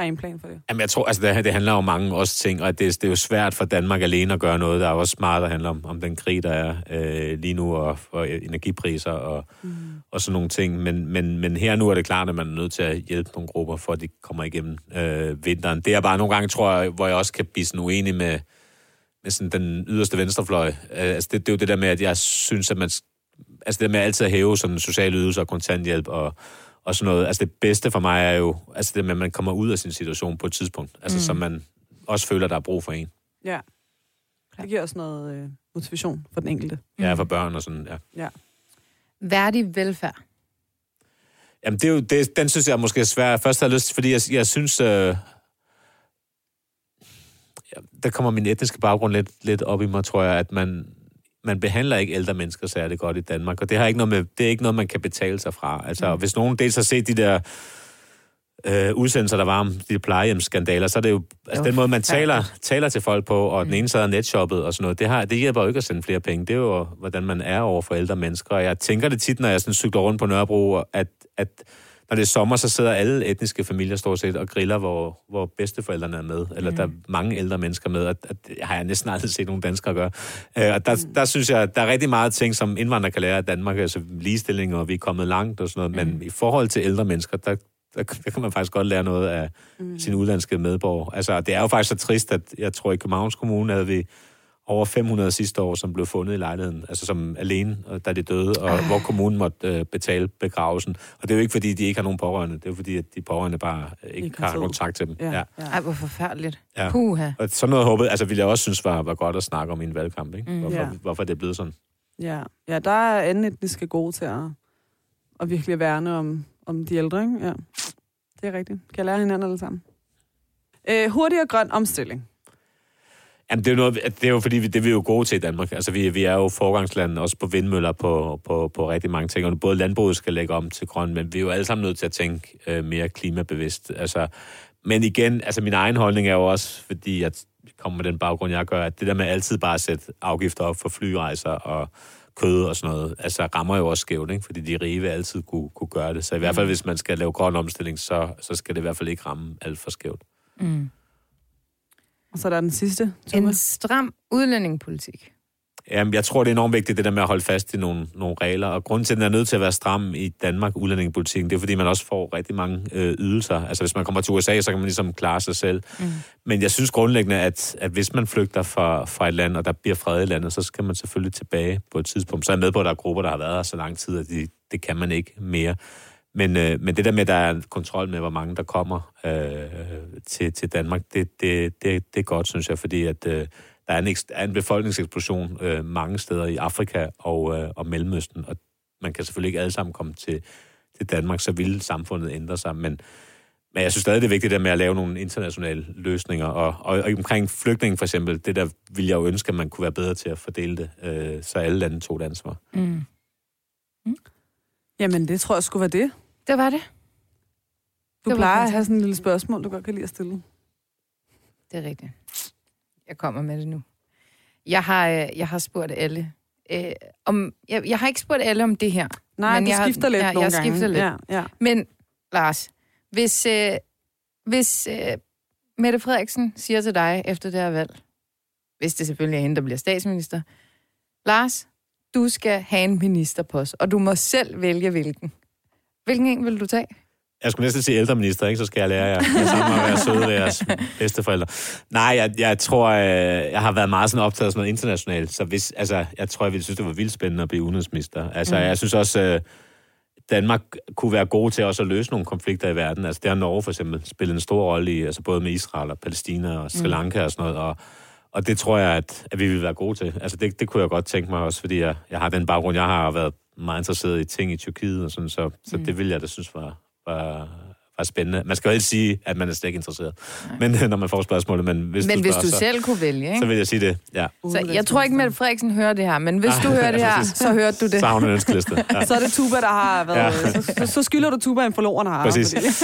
Har I en plan for det? Jamen, jeg tror, altså, det, det handler om mange også ting, og det, det er jo svært for Danmark alene at gøre noget. Der er også meget, der handler om, om den krig, der er øh, lige nu, og, og energipriser og, mm. og sådan nogle ting. Men, men, men her nu er det klart, at man er nødt til at hjælpe nogle grupper, for at de kommer igennem øh, vinteren. Det er bare nogle gange, tror jeg, hvor jeg også kan blive sådan uenig med, med sådan den yderste venstrefløj. Øh, altså, det, det er jo det der med, at jeg synes, at man... Altså det der med altid at hæve sådan sociale ydelser og kontanthjælp og, og sådan noget. Altså det bedste for mig er jo, altså det med, at man kommer ud af sin situation på et tidspunkt. Altså mm. så man også føler, at der er brug for en. Ja. Det giver også noget øh, motivation for den enkelte. Ja, for børn og sådan, ja. Ja. Værdig velfærd. Jamen, det er jo, det, den synes jeg måske er svær. Først har jeg lyst, fordi jeg, jeg synes, øh, ja, der kommer min etniske baggrund lidt, lidt op i mig, tror jeg, at man, man behandler ikke ældre mennesker særlig godt i Danmark, og det, har ikke noget med, det er ikke noget, man kan betale sig fra. Altså, mm. hvis nogen dels har set de der øh, udsendelser, der var om de plejehjemsskandaler, så er det jo, altså var den måde, man taler, taler til folk på, og mm. den ene sad netshoppet og sådan noget, det, har, det hjælper jo ikke at sende flere penge. Det er jo, hvordan man er over for ældre mennesker. Og jeg tænker det tit, når jeg sådan cykler rundt på Nørrebro, at, at når det er sommer, så sidder alle etniske familier stort set og griller, hvor, hvor bedsteforældrene er med, eller mm. der er mange ældre mennesker med, og, og det har jeg næsten aldrig set nogle danskere gøre. Øh, og der, mm. der synes jeg, der er rigtig meget ting, som indvandrere kan lære af Danmark, altså ligestilling, og vi er kommet langt og sådan noget, mm. men i forhold til ældre mennesker, der, der, der kan man faktisk godt lære noget af mm. sine udlandske medborgere. Altså, det er jo faktisk så trist, at jeg tror, i Københavns Kommune havde vi over 500 sidste år, som blev fundet i lejligheden, altså som alene, da de døde, og Ej. hvor kommunen måtte øh, betale begravelsen. Og det er jo ikke, fordi de ikke har nogen pårørende, det er jo fordi, at de pårørende bare øh, ikke, har kontakt til dem. Ja. ja. Ej, hvor forfærdeligt. Ja. Puha. Og sådan noget håbet, altså ville jeg også synes var, var godt at snakke om i en valgkamp, ikke? Mm. Hvorfor, Ja. hvorfor det er blevet sådan. ja. ja der er anden etniske gode til at, at virkelig værne om, om de ældre, ikke? Ja. Det er rigtigt. Kan jeg lære hinanden alle sammen. Øh, hurtig og grøn omstilling. Jamen, det er, jo noget, det er jo fordi, vi, det er vi jo gode til i Danmark. Altså, vi, vi er jo forgangsland også på vindmøller på, på, på rigtig mange ting. Og både landbruget skal lægge om til grøn, men vi er jo alle sammen nødt til at tænke øh, mere klimabevidst. Altså, men igen, altså min egen holdning er jo også, fordi jeg kommer med den baggrund, jeg gør, at det der med altid bare at sætte afgifter op for flyrejser og kød og sådan noget, altså rammer jo også skævt, ikke? fordi de rige vil altid kunne, kunne gøre det. Så i hvert fald, hvis man skal lave grøn omstilling, så, så skal det i hvert fald ikke ramme alt for skævt. Mm. Og så er der den sidste. En Thomas. stram udlændingepolitik. Jamen, jeg tror, det er enormt vigtigt, det der med at holde fast i nogle, nogle regler. Og grunden til, at den er nødt til at være stram i Danmark, udlændingepolitikken, det er, fordi man også får rigtig mange øh, ydelser. Altså, hvis man kommer til USA, så kan man ligesom klare sig selv. Mm. Men jeg synes grundlæggende, at, at hvis man flygter fra, fra et land, og der bliver fred i landet, så skal man selvfølgelig tilbage på et tidspunkt. Så er jeg med på, at der er grupper, der har været her så lang tid, at de, det kan man ikke mere. Men, øh, men det der med, at der er kontrol med, hvor mange der kommer øh, til, til Danmark, det, det, det, det er godt, synes jeg, fordi at, øh, der er en, er en befolkningseksplosion øh, mange steder i Afrika og, øh, og Mellemøsten, og man kan selvfølgelig ikke alle sammen komme til, til Danmark, så ville samfundet ændre sig, men, men jeg synes stadig, det er vigtigt der med at lave nogle internationale løsninger, og, og, og omkring flygtninge for eksempel, det der vil jeg jo ønske, at man kunne være bedre til at fordele det, øh, så alle lande tog et ansvar. Mm. Jamen, det tror jeg skulle være det. Det var det. Du Det plejer at have sådan en lille spørgsmål, du godt kan lide at stille. Det er rigtigt. Jeg kommer med det nu. Jeg har, øh, jeg har spurgt alle. Øh, om, jeg, jeg har ikke spurgt alle om det her. Nej, Men du jeg har- skifter lidt ja, nogle jeg gange. skifter lidt. Ja, ja. Men Lars, hvis, øh, hvis øh, Mette Frederiksen siger til dig efter det her valg, hvis det selvfølgelig er hende, der bliver statsminister, Lars, du skal have en ministerpost, og du må selv vælge hvilken. Hvilken en vil du tage? Jeg skulle næsten sige ældreminister, ikke? Så skal jeg lære jer alle sammen at være søde ved jeres bedsteforældre. Nej, jeg, jeg tror, øh, jeg har været meget sådan optaget af sådan noget internationalt, så hvis, altså, jeg tror, jeg ville synes, det var vildt spændende at blive udenrigsminister. Altså, mm. jeg synes også, øh, Danmark kunne være gode til også at løse nogle konflikter i verden. Altså, det har Norge for eksempel spillet en stor rolle i, altså både med Israel og Palæstina og Sri Lanka og sådan noget, og og det tror jeg, at, at vi vil være gode til. Altså, det, det kunne jeg godt tænke mig også, fordi jeg, jeg har den baggrund, jeg har været meget interesseret i ting i Tyrkiet og sådan, så, så mm. det vil jeg da synes var, var, var spændende. Man skal jo ikke sige, at man er slet ikke interesseret, men når man får spørgsmålet, men hvis Men du hvis spørger, du så, selv kunne vælge, så ikke? vil jeg sige det, ja. Så jeg tror ikke, Mette Frederiksen hører det her, men hvis du hører det her, så hørte du det. Så har hun en ønskeliste. Ja. Så er det Tuba, der har været... Ja. Så, så, så skylder du Tuba en forloren har. Præcis.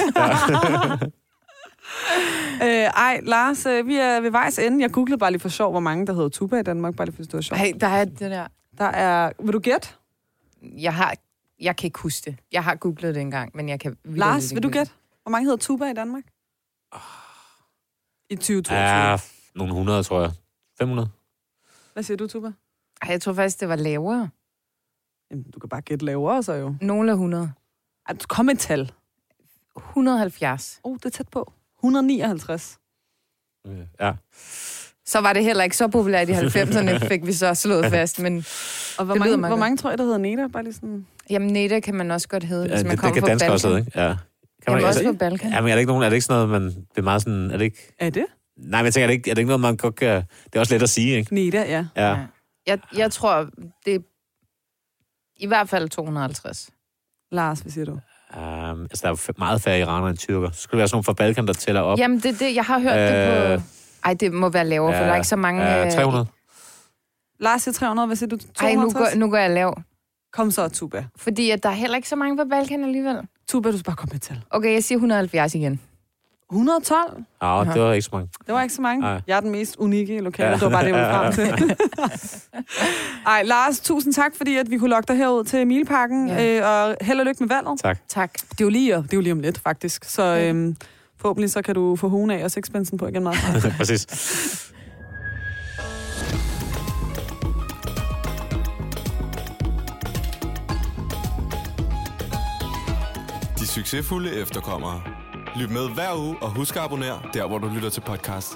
øh, ej, Lars, øh, vi er ved vejs ende. Jeg googlede bare lige for sjov, hvor mange der hedder Tuba i Danmark, bare lige for det var sjovt. Ej, der er det der. Der er... Vil du gætte? Jeg har... Jeg kan ikke huske det. Jeg har googlet det engang, men jeg kan... Lars, vil du gætte? Hvor mange hedder Tuba i Danmark? I 2022. ja, nogle hundrede, tror jeg. 500? Hvad siger du, Tuba? Ej, jeg tror faktisk, det var lavere. Jamen, du kan bare gætte lavere, så jo. Nogle af 100. Ej, kom et tal. 170. Oh, det er tæt på. 159. Ja. Så var det heller ikke så populært i 90'erne, fik vi så slået fast. Men Og hvor, Det mange, hvor mange tror jeg, der hedder Neda? Bare lige sådan... jamen, Neda kan man også godt hedde, ja hvis man det, det kommer kan fra dansk Balkan. også hedde, ikke? Ja. Kan Jamen, man, også altså, fra Balkan. ja, men er det ikke nogen, er det ikke sådan noget, man, det er meget sådan, er det ikke, Er det? nej, men jeg tænker, er det ikke, er det ikke noget, man godt kan, det er også let at sige, ikke? Neda, ja. Ja. Ja. Jeg, jeg tror, det er i hvert fald 250. Lars, hvad siger du? Um, altså, der er meget færre iranere end tyrker. Så skulle det være sådan nogle fra Balkan, der tæller op. Jamen, det, det, jeg har hørt øh, det Øh, på... Ej, det må være lavere, for der er ikke så mange... Ja, øh, 300. Lars siger 300, hvad siger du? Ej, nu 250? går, nu går jeg lav. Kom så, Tuba. Fordi at der er heller ikke så mange på Balkan alligevel. Tuba, du skal bare komme med et tal. Okay, jeg siger 170 igen. 112? Ja, det var ikke så mange. Det var ikke så mange. Nej. Jeg er den mest unikke i lokalet. Ja. Det var bare det, jeg frem til. Ej, Lars, tusind tak, fordi at vi kunne lokke dig herud til Mileparken. Ja. Ja. Øh, og held og lykke med valget. Tak. Tak. Det er jo lige, det er jo lige om lidt, faktisk. Så øhm, forhåbentlig så kan du få hun af og sexpensen på igen meget. Præcis. De succesfulde efterkommere. Lyt med hver uge og husk at abonnere der, hvor du lytter til podcast.